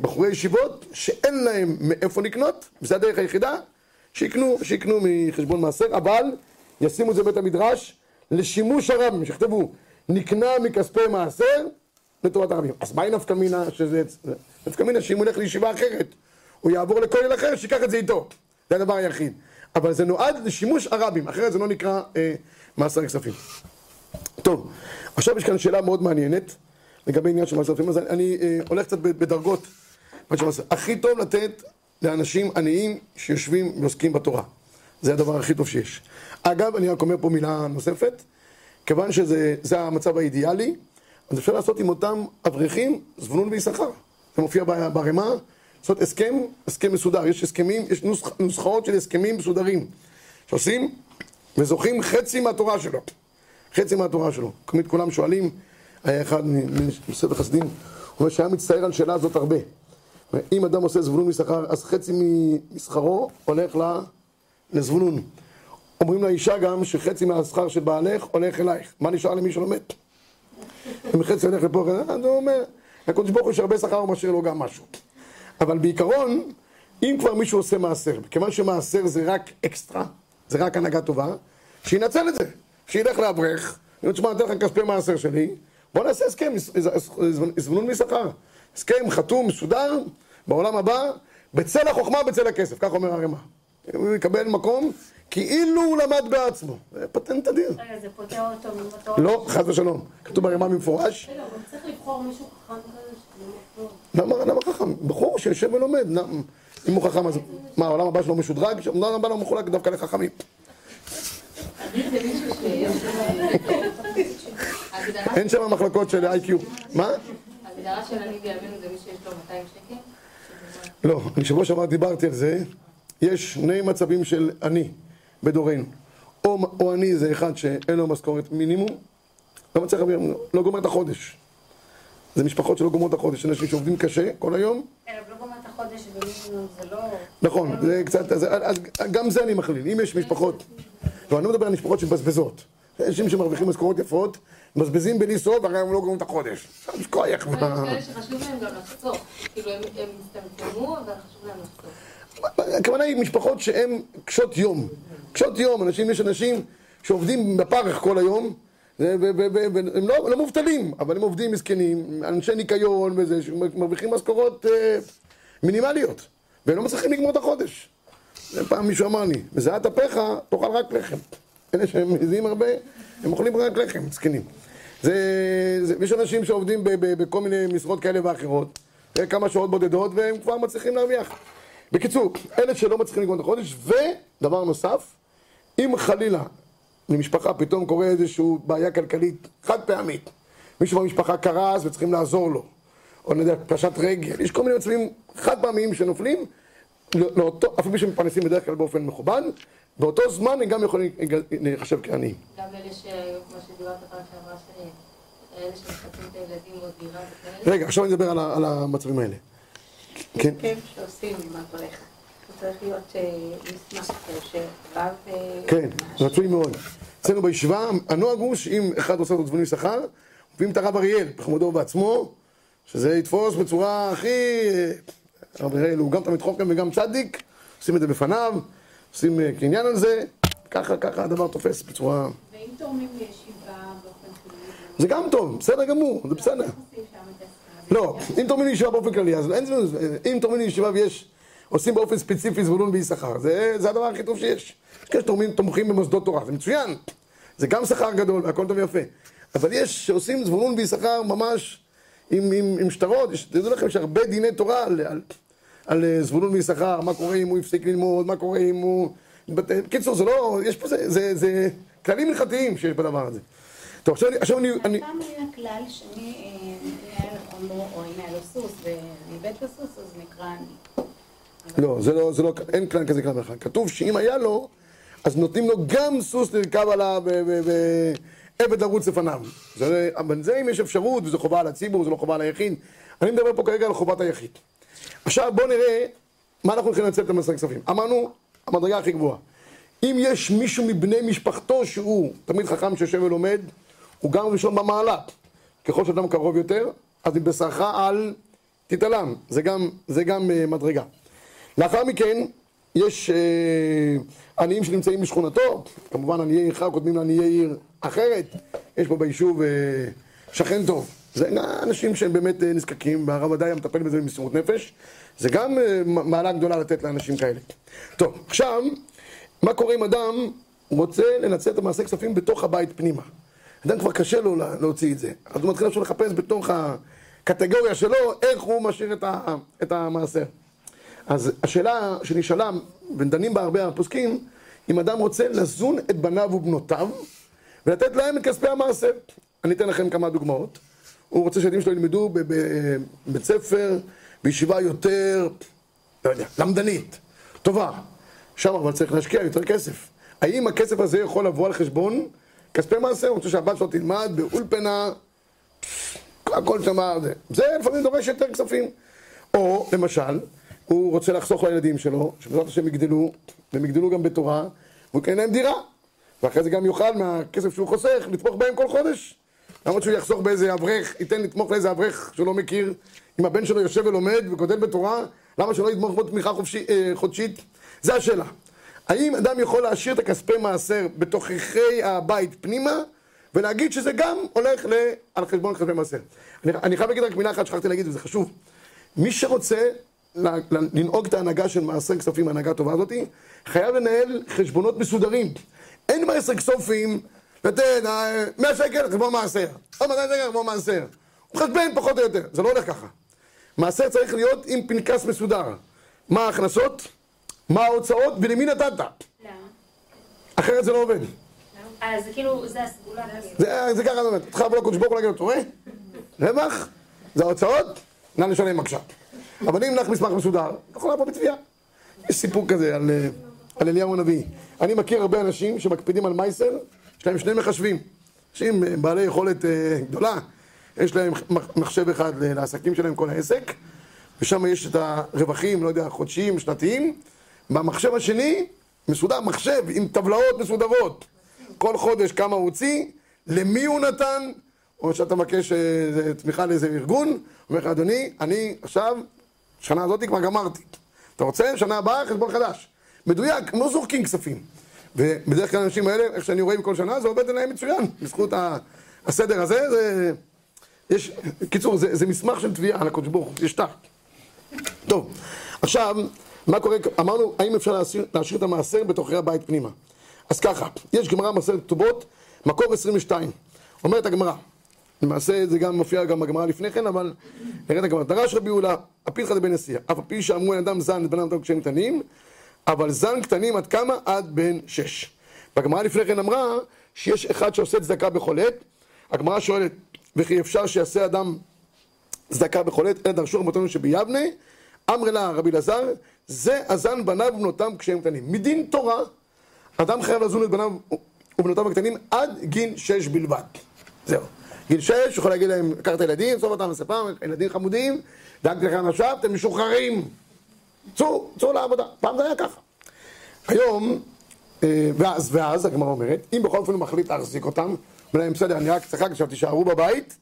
בחורי ישיבות שאין להם מאיפה לקנות, וזו הדרך היחידה, שיקנו, שיקנו מחשבון מעשר, אבל ישימו את זה בבית המדרש לשימוש הרבים, שיכתבו, נקנה מכספי מעשר לטובת הרבים. אז מהי נפקא מינה שזה... נפקא מינה שאם הוא ילך לישיבה אחרת, הוא יעבור לכולל אחר, שיקח את זה איתו. זה הדבר היחיד. אבל זה נועד לשימוש הרבים, אחרת זה לא נקרא אה, מעשר כספים. טוב, עכשיו יש כאן שאלה מאוד מעניינת. לגבי עניין של מעשר אז אני אה, הולך קצת בדרגות. הכי טוב לתת לאנשים עניים שיושבים ועוסקים בתורה. זה הדבר הכי טוב שיש. אגב, אני רק אומר פה מילה נוספת, כיוון שזה המצב האידיאלי, אז אפשר לעשות עם אותם אברכים זבולון ויששכר. זה מופיע ברמה, לעשות הסכם, הסכם מסודר. יש הסכמים, יש נוסח, נוסחאות של הסכמים מסודרים שעושים וזוכים חצי מהתורה שלו. חצי מהתורה שלו. תמיד כולם שואלים היה אחד מספר חסדים, הוא אומר שהיה מצטער על שאלה הזאת הרבה. אם אדם עושה זבולון משכר, אז חצי משכרו הולך לזבולון. אומרים לאישה גם שחצי מהשכר של בעלך הולך אלייך. מה נשאר למי שלא מת? אם חצי הולך לפה, אז הוא אומר, הקדוש ברוך הוא יש הרבה שכר, הוא משאיר לו גם משהו. אבל בעיקרון, אם כבר מישהו עושה מעשר, כיוון שמעשר זה רק אקסטרה, זה רק הנהגה טובה, שינצל את זה. שילך לאברך, יגיד, תשמע, אני אתן לך כספי מעשר שלי, בוא נעשה הסכם, זבנון משכר. הסכם חתום, מסודר, בעולם הבא, בצל החוכמה, בצל הכסף, כך אומר הרמ"א. הוא יקבל מקום כאילו הוא למד בעצמו. זה פטנט אדיר. רגע, זה פוטר אותו ממטרות? לא, חס ושלום. כתוב ברמ"א במפורש. בסדר, אבל צריך לבחור מישהו חכם כזה. למה, למה חכם? בחור שיושב ולומד. אם הוא חכם אז... מה, העולם הבא שלו משודרג? העולם הבא לא מחולק דווקא לחכמים. אין שם מחלקות של איי-קיו. מה? ההגדרה של אני בימינו זה מי שיש לו 200 שקל? לא, אני שבוע שעבר דיברתי על זה. יש שני מצבים של עני בדורנו. או, או עני זה אחד שאין לו משכורת מינימום, לא מצליח לא גומר את החודש. זה משפחות שלא גומרות את החודש, אנשים שעובדים קשה כל היום. כן, אבל לא גומר את החודש במינימום, זה לא... נכון, זה קצת, אז, גם זה אני מכליל. אם יש משפחות, לא, אני לא מדבר על משפחות שמבזבזות. אנשים שמרוויחים משכורות יפות, מבזבזים בלי סוף, והרי הם לא גומרים את החודש. עכשיו יש כוח, יש. כאלה שחשוב להם גם לחסוך. כאילו, הם הם הצטמצמו, אבל חשוב להם לחסוך. הכוונה היא משפחות שהן קשות יום. קשות יום, אנשים, יש אנשים שעובדים בפרך כל היום, והם לא, לא מובטלים, אבל הם עובדים מסכנים, אנשי ניקיון וזה, שמרוויחים משכורות אה, מינימליות, והם לא מצליחים לגמור את החודש. פעם מישהו אמר לי, בזיעת אפיך תאכל רק לחם. אלה שהם מזיעים הרבה, הם אוכלים רק לחם, מסכנים. זה, זה, יש אנשים שעובדים ב, ב, בכל מיני משרות כאלה ואחרות, זה כמה שעות בודדות, והם כבר מצליחים להרוויח. בקיצור, אלה שלא מצליחים לגמור את החודש, ודבר נוסף, אם חלילה למשפחה פתאום קורה איזושהי בעיה כלכלית חד פעמית, מישהו במשפחה קרס וצריכים לעזור לו, או יודע, פשט רגל, יש כל מיני מצבים חד פעמיים שנופלים, לא- לאותו, אפילו שמפרנסים בדרך כלל באופן מכובד, באותו זמן הם גם יכולים להיחשב כעניים. גם אלה ש... כמו שדיברת פעם שעברה, שאלה שמחפשים את הילדים או דירה וכאלה. רגע, עכשיו אני אדבר על, ה- על המצבים האלה. כן, כיף שעושים עם אברך. צריך להיות אה, מסמך כזה שרב... אה, כן. רצוי מאוד. אצלנו בישיבה, הנוהג הוא שאם אחד עושה לו תבונים שכר, מביאים את הרב אריאל, בכבודו ובעצמו, שזה יתפוס בצורה הכי... הרב אריאל הוא גם תמיד חוקם וגם צדיק, עושים את זה בפניו, עושים אה, קניין על זה, ככה, ככה הדבר תופס בצורה... ואם תורמים לישיבה באופן כללי, זה גם טוב, בסדר גמור, זה בסדר. לא, אם תורמים לישיבה באופן כללי, אז אין זמן, אם תורמים לישיבה ויש, עושים באופן ספציפי זבולון ביששכר, זה, זה הדבר הכי טוב שיש. יש כאלה שתורמים, תומכים במוסדות תורה, זה מצוין. זה גם שכר גדול, והכל טוב ויפה. אבל יש שעושים זבולון ביששכר ממש עם, עם, עם שטרות, תדעו לכם שהרבה דיני תורה על, על, על אה, זבולון ביששכר, מה קורה אם הוא הפסיק ללמוד, מה קורה אם הוא... בקיצור, זה לא, יש פה, זה, זה, זה כללים הלכתיים שיש בדבר הזה. טוב, עכשיו אני, עכשיו אני, אני, פעם היה כלל אם היה לו חמור, או אם היה לו סוס, ואני איבד את הסוס, אז נקרא. לא, זה לא, זה לא, אין כלל כזה כלל בכלל. כתוב שאם היה לו, אז נותנים לו גם סוס לרכב עליו ועבד לרוץ לפניו. זה, אבל זה אם יש אפשרות, וזו חובה על הציבור, זו לא חובה על היחיד. אני מדבר פה כרגע על חובת היחיד. עכשיו בואו נראה מה אנחנו הולכים לנצל את המסר כספים. אמרנו, המדרגה הכי גבוהה. אם יש מישהו מבני משפחתו שהוא תמיד חכם שיושב ולומד, הוא גם ראשון במעלה. ככל שאדם קרוב יותר, אז מבשרך על תתעלם. זה גם, זה גם uh, מדרגה. לאחר מכן, יש uh, עניים שנמצאים בשכונתו, כמובן עניי עירך קודמים לעניי עיר אחרת. יש פה ביישוב uh, שכן טוב. זה אנשים שהם באמת uh, נזקקים, והרב עדיין מטפל בזה במסירות נפש. זה גם uh, מעלה גדולה לתת לאנשים כאלה. טוב, עכשיו, מה קורה אם אדם רוצה לנצל את המעשה כספים בתוך הבית פנימה? אדם כבר קשה לו לה- להוציא את זה. אז הוא מתחיל עכשיו לחפש בתוך הקטגוריה שלו, איך הוא משאיר את, ה, את המעשר. אז השאלה שנשאלה, ודנים בה הרבה הפוסקים, אם אדם רוצה לזון את בניו ובנותיו, ולתת להם את כספי המעשר. אני אתן לכם כמה דוגמאות. הוא רוצה שהילדים שלו ילמדו בבית ספר, בישיבה יותר, לא יודע, למדנית, טובה. שם אבל צריך להשקיע יותר כסף. האם הכסף הזה יכול לבוא על חשבון כספי מעשר? הוא רוצה שהבת שלו תלמד באולפנה, הכל שם. זה לפעמים דורש יותר כספים. או, למשל, הוא רוצה לחסוך לילדים שלו, שבעזרת השם יגדלו, והם יגדלו גם בתורה, והוא יקנה להם דירה. ואחרי זה גם יוכל מהכסף שהוא חוסך, לתמוך בהם כל חודש. למה שהוא יחסוך באיזה אברך, ייתן לתמוך לאיזה אברך שהוא לא מכיר, אם הבן שלו יושב ולומד וגודל בתורה, למה שלא יתמוך בו תמיכה חופשי, אה, חודשית? זה השאלה. האם אדם יכול להשאיר את הכספי מעשר בתוככי הבית פנימה, ולהגיד שזה גם הולך ל... על חשבון כספי מעשר? אני, אני חייב להגיד רק מילה אחת שכחתי להגיד, וזה חשוב. מי שרוצה לנהוג את ההנהגה של מעשר כספים, ההנהגה הטובה הזאתי, חייב לנהל חשבונות מסודרים. אין מעשר כספים, לתת אה, 100 שקל חשבון מעשר, עוד 200 שקל חשבון מעשר. הוא מחשבן פחות או יותר, זה לא הולך ככה. מעשר צריך להיות עם פנקס מסודר. מה ההכנסות, מה ההוצאות ולמי נתת. למה? אחרת זה לא עובד. אה, זה כאילו, זה הסגולה. זה, זה ככה זה עובד. צריך לבוא לקדוש ברוך הוא להגיד לו, אתה רואה? רווח, זה ההוצאות, נא לשלם בבקשה. אבל אם נח מסמך מסודר, אתה יכול לעבוד בתביעה. יש סיפור כזה על, אה, על אליהו הנביא. אני מכיר הרבה אנשים שמקפידים על מייסר, יש להם שני מחשבים. אנשים אה, בעלי יכולת אה, גדולה, יש להם מח- מחשב אחד לעסקים שלהם, כל העסק, ושם יש את הרווחים, לא יודע, חודשיים, שנתיים. במחשב השני, מסודר מחשב עם טבלאות מסודרות. כל חודש כמה הוא הוציא, למי הוא נתן, או שאתה מבקש תמיכה לאיזה ארגון, אומר לך, אדוני, אני עכשיו, שנה הזאת כבר גמרתי. אתה רוצה? שנה הבאה, חשבון חדש. מדויק, לא זורקים כספים. ובדרך כלל האנשים האלה, איך שאני רואה כל שנה, זה עובד עליהם מצוין. בזכות הסדר הזה, זה... יש... קיצור, זה, זה מסמך של תביעה על הקדוש ברוך הוא, יש תחת. טוב, עכשיו, מה קורה, אמרנו, האם אפשר להשאיר, להשאיר את המעשר בתוכי הבית פנימה? אז ככה, יש גמרא מסרת כתובות, מקור 22, אומרת הגמרא, למעשה זה גם מופיע גם בגמרא לפני כן, אבל נראה את הגמרא, דרש רבי יהודה, הפילחא דבן נשיאה, אף על פי שאמרו אדם זן בנם אדם כשהם קטנים, אבל זן קטנים עד כמה? עד בן שש. והגמרא לפני כן אמרה שיש אחד שעושה צדקה בכל עת, הגמרא שואלת, וכי אפשר שיעשה אדם צדקה בכל עת, אלא דרשו רבותינו שביבנה, אמר לה רבי אלעזר, זה הזן בניו ובנותם כשהם קטנים. מדין תורה, אדם חייב לזון את בניו ובנותיו הקטנים עד גיל שש בלבד. זהו. גיל שש, יכול להגיד להם, לקחת את הילדים, סוף אותם לספר, ילדים חמודים, דאגתי לכם עכשיו, אתם משוחררים. צאו, צאו לעבודה. פעם זה היה ככה. היום, אה, ואז, ואז, הגמרא אומרת, אם בכל אופן הוא מחליט להחזיק אותם, אומר להם, בסדר, אני רק צחק, עכשיו תישארו בבית,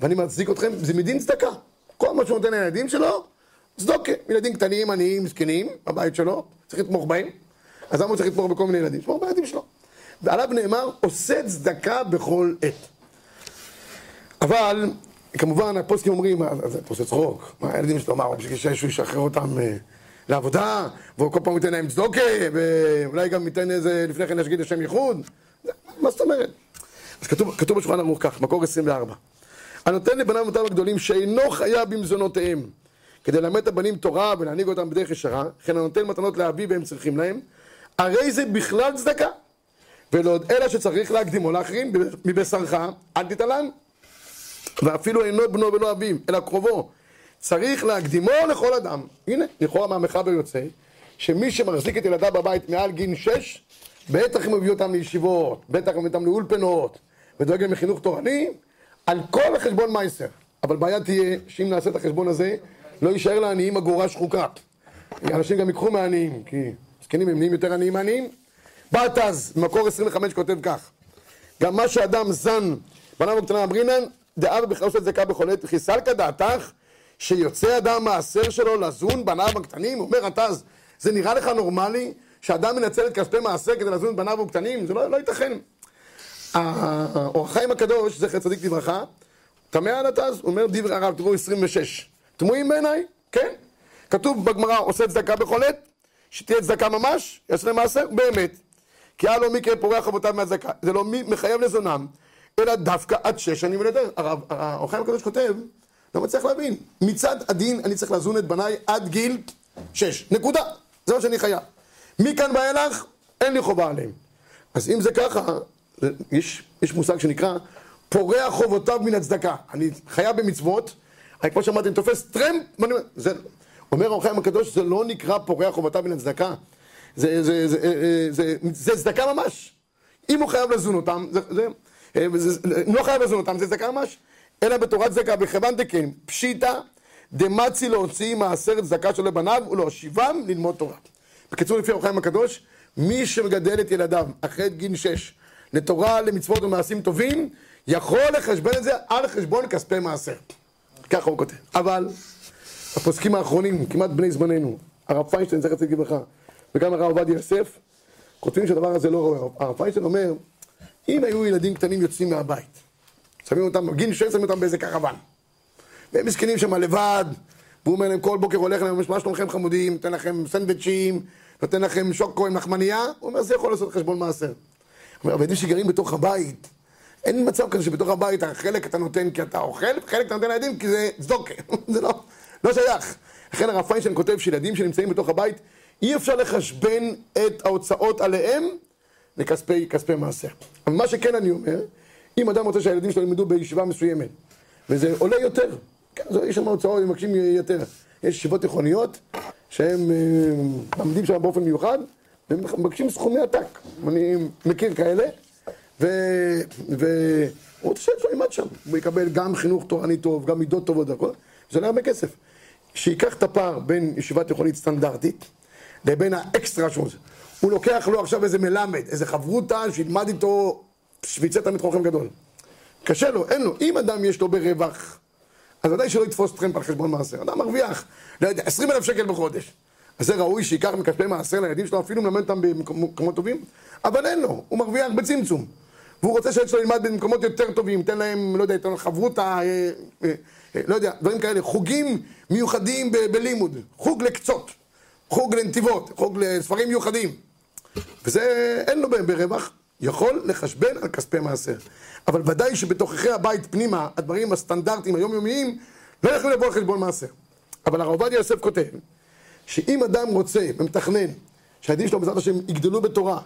ואני מחזיק אתכם, זה מדין צדקה. כל מה שהוא נותן לילדים שלו, צדוקה. ילדים קטנים, עניים, מסכנים, בבית שלו, צריך לתמוך בהם. אז למה הוא צריך לתמוך בכל מיני ילדים? תמוך בילדים שלו. ועליו נאמר, עושה צדקה בכל עת. אבל, כמובן, הפוסקים אומרים, "מה, זה עושה צחוק, מה הילדים שלו, מה, הוא שהוא ישחרר אותם אה, לעבודה, והוא כל פעם ייתן להם צדוקה, ואולי גם ייתן איזה, לפני כן ישגיד לשם ייחוד? מה זאת אומרת? אז כתוב, בשולחן ערוך כך, מקור 24. הנותן לבניו ובנותיו הגדולים שאינו חייב במזונותיהם, כדי ללמד את הבנים תורה ולהנהיג אותם בדרך ישרה, וכן הנותן מתנות לאביו והם צריכים להם, הרי זה בכלל צדקה. ולעוד אלא שצריך להקדימו לאחרים, מבשרך אל תתעלם. ואפילו אינו בנו ולא אביו, אלא קרובו. צריך להקדימו לכל אדם. הנה, לכאורה מהמחבר יוצא, שמי שמחזיק את ילדיו בבית מעל גיל שש, בטח אם מביא אותם לישיבות, בטח אם מביא אותם לאולפנות, ודואג להם לחינוך תורני, על כל החשבון מייסר. אבל בעיה תהיה, שאם נעשה את החשבון הזה, לא יישאר לעניים אגורה שחוקה. אנשים גם ייקחו מהעניים, כי זקנים הם נהיים יותר עניים מעניים. בתז, במקור 25 כותב כך: גם מה שאדם זן, בניו הקטנה אמרינן, דאב בכלל עושה צדקה בכל עת, וכי סלקא דעתך, שיוצא אדם מעשר שלו לזון בניו הקטנים? אומר התז, זה נראה לך נורמלי שאדם מנצל את כספי מעשר כדי לזון בניו הקטנים? זה לא, לא ייתכן. האור החיים הקדוש, זכר צדיק לברכה, תמה על התז, אומר דברי הרב, תראו 26. תמוהים בעיניי? כן. כתוב בגמרא, עושה צדקה בכל עת, שתהיה צדקה ממש, יעשה מעשר, באמת. כי היה לו מקרה פורע חובותיו מהצדקה. זה לא מי מחייב לזונם, אלא דווקא עד שש שנים האור החיים הקדוש כותב, לא מצליח להבין, מצד הדין אני צריך לזון את בניי עד גיל שש. נקודה. זה מה שאני חייב. מכאן ואילך, אין לי חובה עליהם. אז אם זה ככה, יש, יש מושג שנקרא פורע חובותיו מן הצדקה. אני חייב במצוות, אני כמו שאמרתי, אני תופס טרמפ, ואני אומר, זה, אומר האור החיים הקדוש, זה לא נקרא פורע חובותיו מן הצדקה. זה, זה, זה, זה, זה, זה צדקה ממש. אם הוא חייב לזון אותם, זה, זה, זה, זה, לא חייב לזון אותם, זה צדקה ממש. אלא בתורת צדקה, בכיוון דקן, פשיטא דמצי להוציא מעשר צדקה של בניו ולהושיבם ללמוד תורה. בקיצור, לפי האור החיים הקדוש, מי שמגדל את ילדיו אחרי גיל שש לתורה, למצוות ומעשים טובים, יכול לחשבן את זה על חשבון כספי מעשר. ככה הוא כותב. אבל הפוסקים האחרונים, כמעט בני זמננו, הרב פיינשטיין, זכר צדיק לברכה, וגם הרב עובדיה יוסף, כותבים שהדבר הזה לא ראוי. הרב פיינשטיין אומר, אם היו ילדים קטנים יוצאים מהבית, שמים אותם, בגיל שש שמים אותם באיזה קרוון, והם מסכנים שם לבד, והוא אומר להם כל בוקר הולך להם, מה שלומכם חמודים, נותן לכם סנדוויצ'ים, נותן לכם שוקו עם לחמנייה, הוא אומר, זה יכול לעשות חשבון מעשר. אבל ילדים שגרים בתוך הבית, אין מצב כזה שבתוך הבית החלק אתה נותן כי אתה אוכל, חלק אתה נותן לילדים כי זה צדוקה, זה לא, לא שייך. לכן הרב פיינשטיין כותב שילדים שנמצאים בתוך הבית, אי אפשר לחשבן את ההוצאות עליהם לכספי כספי מעשר. אבל מה שכן אני אומר, אם אדם רוצה שהילדים שלו ילמדו בישיבה מסוימת, וזה עולה יותר, כן, זה, יש שם הוצאות, מבקשים יותר. יש ישיבות תיכוניות שהם אה, לומדים שם באופן מיוחד, והם מבקשים סכומי עתק. אני מכיר כאלה, והוא רוצה שהוא ילמד שם. הוא יקבל גם חינוך תורני טוב, גם מידות טובות והכל, זה עולה הרבה כסף. שייקח את הפער בין ישיבה תיכונית סטנדרטית לבין האקסטרה שהוא עושה. הוא לוקח לו עכשיו איזה מלמד, איזה חברותה, שילמד איתו שוויצה תלמיד חוכם גדול. קשה לו, אין לו. אם אדם יש לו ברווח, אז ודאי שלא יתפוס טרמפ על חשבון מעשר. אדם מרוויח, לא יודע, 20 אלף שקל בחודש. אז זה ראוי שייקח מכספי מעשר לילדים שלו, אפילו מלמד אותם במקומות טובים, אבל אין לו, הוא מרוויח בצמצום. והוא רוצה שהילד שלו ילמד במקומות יותר טובים, ייתן להם, לא יודע, ייתן להם חברותה, אה, אה, אה, לא יודע, דברים כאלה, חוגים מיוחדים ב- בלימוד, חוג לקצות, חוג לנתיבות, חוג לספרים מיוחדים. וזה אין לו ברווח, יכול לחשבן על כספי מעשר. אבל ודאי שבתוככי הבית פנימה, הדברים הסטנדרטיים היומיומיים, לא יכולים לבוא על חשבון מעשר. אבל הרב עובדיה יוסף כותב, שאם אדם רוצה ומתכנן שהילדים שלו בעזרת השם יגדלו בתורה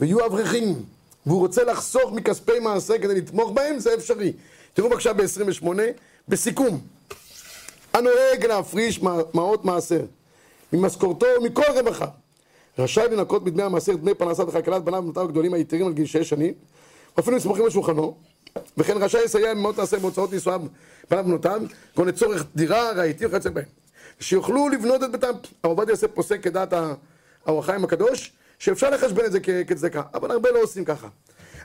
ויהיו אברכים והוא רוצה לחסוך מכספי מעשר כדי לתמוך בהם, זה אפשרי. תראו בבקשה ב-28, בסיכום. הנוהג להפריש מעות מעשר ממשכורתו ומכל רווחה רשאי לנקות בדמי המעשר דמי פרנסה וכלכלת בניו ובנותיו הגדולים היתרים על גיל שש שנים ואפילו מסמכים על שולחנו וכן רשאי לסייע במאות מעשר בהוצאות נישואיו בניו ובנותיו כגון לצורך דירה, רהיטים וכיוצא בהם שיוכלו לבנות את ביתם. הרב עובדיה יוסף פוסק כדעת האור החיים הקדוש שאפשר לחשבן את זה כצדקה אבל הרבה לא עושים ככה.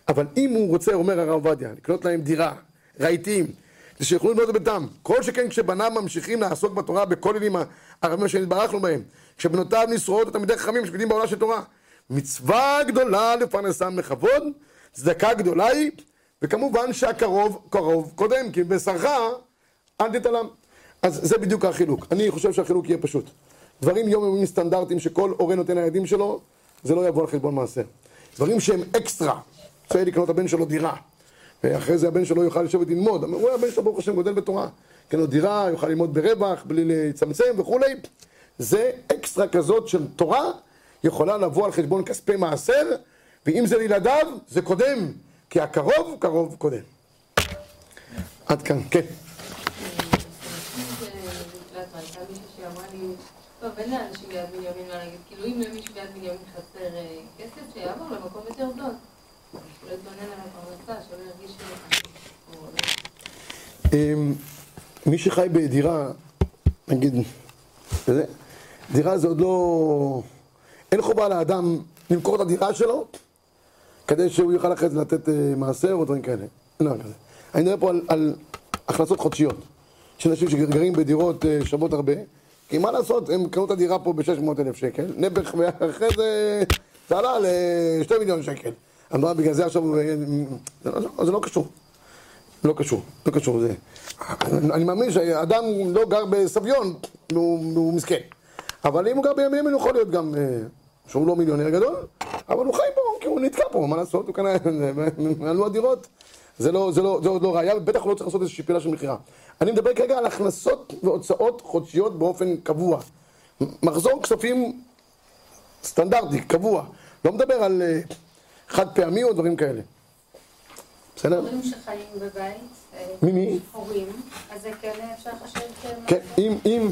אבל אם הוא רוצה, אומר הרב עובדיה, לקנות להם דירה, רהיטים זה שיוכלו לבנות את ביתם. כל שכן כשבניו ממשיכים לעסוק בתורה בכוללים הרבים שנתברכנו בהם. כשבנותיו נשרועות את תלמידי חכמים שקדים בעולה של תורה. מצווה גדולה לפרנסם בכבוד, צדקה גדולה היא, וכמובן שהקרוב קרוב קודם, כי בשרך אל תתעלם. אז זה בדיוק החילוק. אני חושב שהחילוק יהיה פשוט. דברים יומיומיים סטנדרטיים שכל הורה נותן לילדים שלו, זה לא יבוא על חשבון מעשר. דברים שהם אקסטרה, רוצה לקנות לבן שלו דירה. ואחרי זה הבן שלו יוכל לשבת ללמוד. אמרו, הבן שלו ברוך השם גודל בתורה. כן לו דירה, יוכל ללמוד ברווח, בלי לצמצם וכולי. זה אקסטרה כזאת של תורה, יכולה לבוא על חשבון כספי מעשר, ואם זה לילדיו, זה קודם, כי הקרוב קרוב קודם. עד כאן, כן. טוב, אין לאנשים ביד בנימין מה להגיד, כאילו אם למישהו ביד בנימין חסר כסף, שיעבור למקום יותר זול. אמ, מי שחי בדירה, נגיד, דירה זה עוד לא... אין חובה לאדם למכור את הדירה שלו כדי שהוא יוכל אחרי זה לתת אה, מעשר או דברים כאלה. לא, כזה. אני מדבר פה על, על הכנסות חודשיות. יש אנשים שגרים בדירות אה, שוות הרבה, כי מה לעשות, הם קנו את הדירה פה ב-600 אלף שקל, נעבך, ואחרי זה זה עלה ל-2 מיליון שקל. אמרה בגלל זה עכשיו, אה, לא, זה לא קשור. לא קשור, לא קשור. זה. אני מאמין שאדם לא גר בסביון, הוא מסכן. אבל אם הוא גר בימים, הוא יכול להיות גם, אה, שהוא לא מיליונר גדול, אבל הוא חי פה, כי הוא נתקע פה, מה לעשות, הוא קנה, עלו הדירות. זה לא, זה לא, זה עוד לא ראייה, ובטח לא צריך לעשות איזושהי פעילה של מכירה. אני מדבר כרגע על הכנסות והוצאות חודשיות באופן קבוע. מחזור כספים סטנדרטי, קבוע. לא מדבר על... אה, חד פעמי או דברים כאלה. בסדר? הורים שחיים בבית. אה, מי מי? הורים, אז זה כן אפשר לחשב כן, אם, אם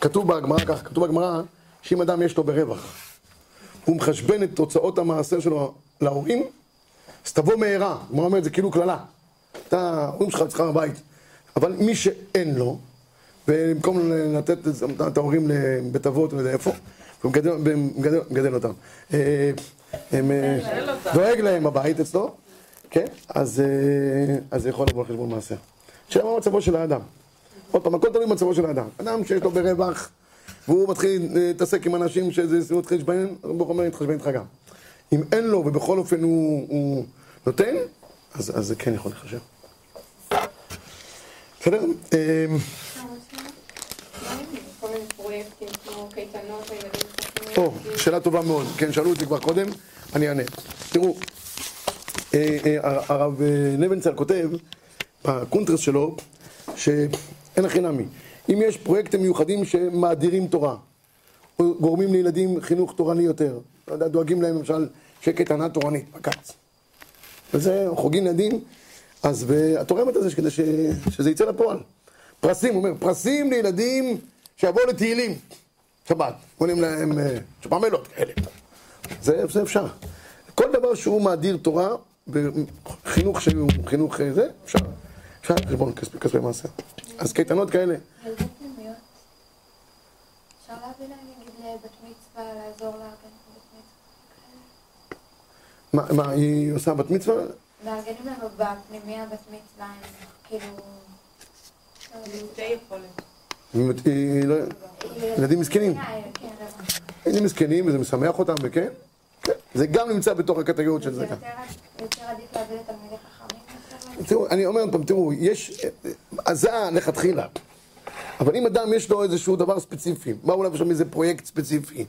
כתוב בגמרא כך, כתוב בגמרא שאם אדם יש לו ברווח, הוא מחשבן את תוצאות המעשר שלו להורים, אז תבוא מהרה, הגמרא אומרת זה כאילו קללה. אתה, ההורים שלך אצלך בבית, אבל מי שאין לו, ובמקום לתת את ההורים לבית אבות ולאיפה, הוא מגדל, מגדל, מגדל אותם. אה, דואג להם הבית אצלו, כן? אז, אה, אז זה יכול לבוא על חשבון. שאלה מה מצבו של האדם. עוד פעם, הכל תלוי במצבו של האדם. אדם שיש לו ברווח, והוא מתחיל אה, להתעסק עם אנשים שזה סיבות חשבון, ברוך אומר, יתחשבן איתך גם. אם אין לו ובכל אופן הוא, הוא נותן, אז, אז זה כן יכול לחשב. בסדר? אה, כל מיני פרויקטים כמו קייטנות לילדים או, שאלה טובה מאוד. כן, שאלו אותי כבר קודם, אני אענה. תראו, אה, אה, הרב אה, נבנצל כותב בקונטרס שלו, שאין הכי נמי. אם יש פרויקטים מיוחדים שמאדירים תורה, או גורמים לילדים חינוך תורני יותר, דואגים להם למשל קייטנה תורנית, בקיץ. וזה חוגים לילדים, אז והתורה אומרת את זה כדי ש, שזה יצא לפועל. פרסים, הוא אומר, פרסים לילדים שיבואו לתהילים. שבת, קונים להם אה, שפמלות כאלה. זה, זה אפשר. כל דבר שהוא מאדיר תורה, בחינוך שהוא חינוך אה, זה, אפשר. אפשר חשבון כספי, כספי מעשה. אז קייטנות כאלה. ילדי פנימיות. אפשר להביא להם נגיד לבת מצווה, לעזור מצווה. מה, מה, היא עושה בת מצווה? מארגנים להם בפנימייה בת מצווה, כאילו... ילדים מסכנים. כן, רבע. ילדים מסכנים וזה משמח אותם, וכן? כן. זה גם נמצא בתוך הקטגוריות של זה. יותר- עדיף להביא חכמים. תראו, אני אומר עוד פעם, תראו, יש, אז זה לכתחילה. אבל אם אדם יש לו איזשהו דבר ספציפי, מה אולי יש שם איזה פרויקט ספציפי.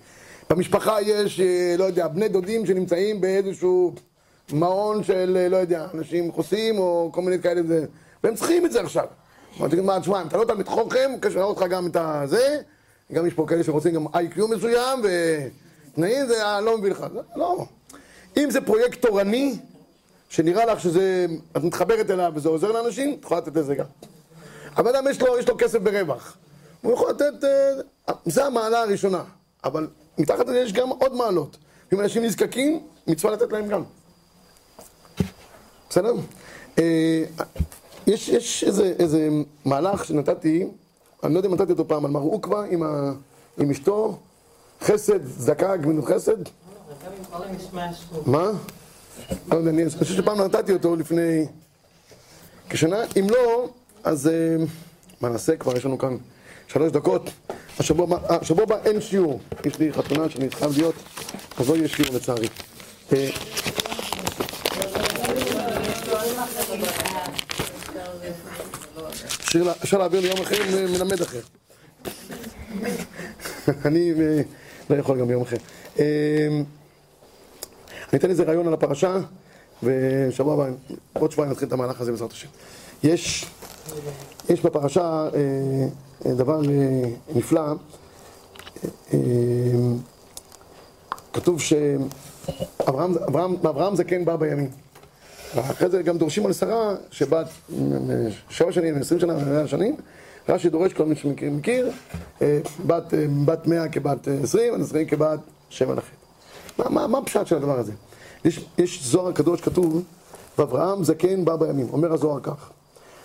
במשפחה יש, אה, לא יודע, בני דודים שנמצאים באיזשהו מעון של, אה, לא יודע, אנשים חוסים או כל מיני כאלה, והם צריכים את זה עכשיו. אמרתי, מה, תשמע, אם אתה לא תלמיד חוכם, קשר אותך גם את הזה, גם יש פה כאלה שרוצים גם איי-קיו מסוים, ותנאים, זה אה, לא מביא לך. זה- לא. אם זה פרויקט תורני, שנראה לך שזה, את מתחברת אליו וזה עוזר לאנשים, את יכולה לתת לזה גם. אבל אדם יש לו, יש לו כסף ברווח. הוא יכול לתת, אה, זה המעלה הראשונה. אבל מתחת לזה יש גם עוד מעלות. אם אנשים נזקקים, מצווה לתת להם גם. בסדר? אה, יש, יש איזה, איזה מהלך שנתתי, אני לא יודע אם נתתי אותו פעם, על מר עוקווה עם, ה- עם אשתו, חסד, צדקה, גמילות חסד. מה? לא יודע, אני חושב שפעם נתתי אותו לפני כשנה. אם לא, אז אה, מה נעשה? כבר יש לנו כאן שלוש דקות. השבוע הבא- אה, אין שיעור. יש לי חתונה שאני חייב להיות, אז לא יהיה שיעור לצערי. אפשר לה- אפשר להעביר לי יום אחר, מלמד אחר. אני אה, לא יכול גם ביום אחר. אה, אני אתן איזה רעיון על הפרשה, ושבוע הבא, עוד שבועיים נתחיל את המהלך הזה בעזרת השם. יש, יש בפרשה אה, דבר נפלא, כתוב שאברהם אברהם, אברהם זקן בא בימים. ואחרי זה גם דורשים על שרה, שבת שבע שנים, עשרים שנה, מאה שנים, רש"י דורש, כל מי שמכיר, מכיר, אה, בת, אה, בת מאה כבת אה, עשרים, הנשרים כבת שבע וחצי. מה, מה, מה הפשט של הדבר הזה? יש, יש זוהר קדוש כתוב, ואברהם זקן בא בימים. אומר הזוהר כך,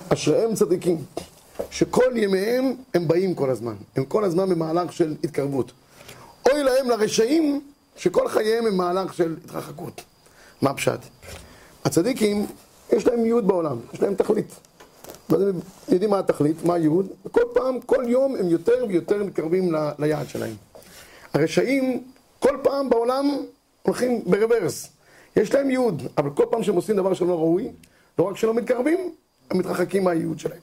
אשריהם צדיקים, שכל ימיהם הם באים כל הזמן. הם כל הזמן במהלך של התקרבות. אוי להם לרשעים, שכל חייהם הם מהלך של התרחקות. מה הפשט? הצדיקים, יש להם ייעוד בעולם, יש להם תכלית. ואז הם יודעים מה התכלית, מה הייעוד, וכל פעם, כל יום הם יותר ויותר מתקרבים ל- ליעד שלהם. הרשעים, כל פעם בעולם הולכים ברוורס. יש להם ייעוד, אבל כל פעם שהם עושים דבר שלא ראוי, לא רק שלא מתקרבים, הם מתרחקים מהייעוד שלהם.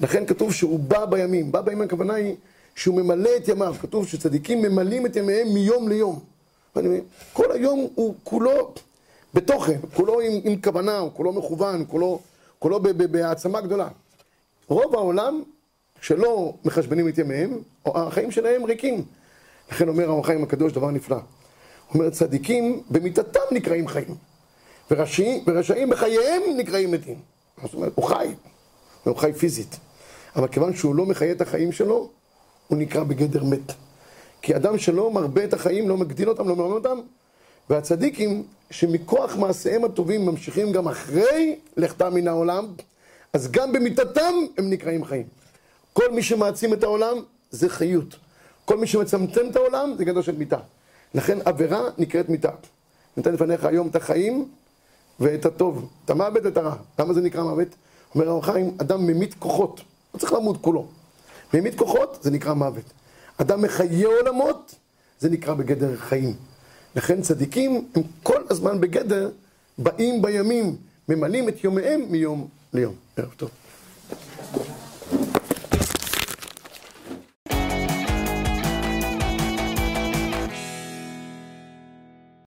לכן כתוב שהוא בא בימים. בא בימים הכוונה היא שהוא ממלא את ימיו. כתוב שצדיקים ממלאים את ימיהם מיום ליום. כל היום הוא כולו בתוכן, כולו עם, עם כוונה, הוא כולו מכוון, כולו, כולו ב- ב- בהעצמה גדולה. רוב העולם, שלא מחשבנים את ימיהם, החיים שלהם ריקים. לכן אומר האור החיים הקדוש דבר נפלא. הוא אומר, צדיקים במיתתם נקראים חיים, ורשעים, ורשעים בחייהם נקראים מתים. זאת אומרת, הוא חי, הוא חי פיזית. אבל כיוון שהוא לא מחיה את החיים שלו, הוא נקרא בגדר מת. כי אדם שלא מרבה את החיים, לא מגדיל אותם, לא מרבה אותם, והצדיקים, שמכוח מעשיהם הטובים ממשיכים גם אחרי לכתם מן העולם, אז גם במיתתם הם נקראים חיים. כל מי שמעצים את העולם זה חיות. כל מי שמצמצם את העולם זה גדר של מיתה. לכן עבירה נקראת מיתה. ניתן לפניך היום את החיים ואת הטוב, את המוות ואת הרע. למה זה נקרא מוות? אומר האור חיים, אדם ממית כוחות. הוא צריך למות כולו. ממית כוחות זה נקרא מוות. אדם מחיה עולמות, זה נקרא בגדר חיים. לכן צדיקים הם כל הזמן בגדר, באים בימים, ממלאים את יומיהם מיום ליום. ערב טוב.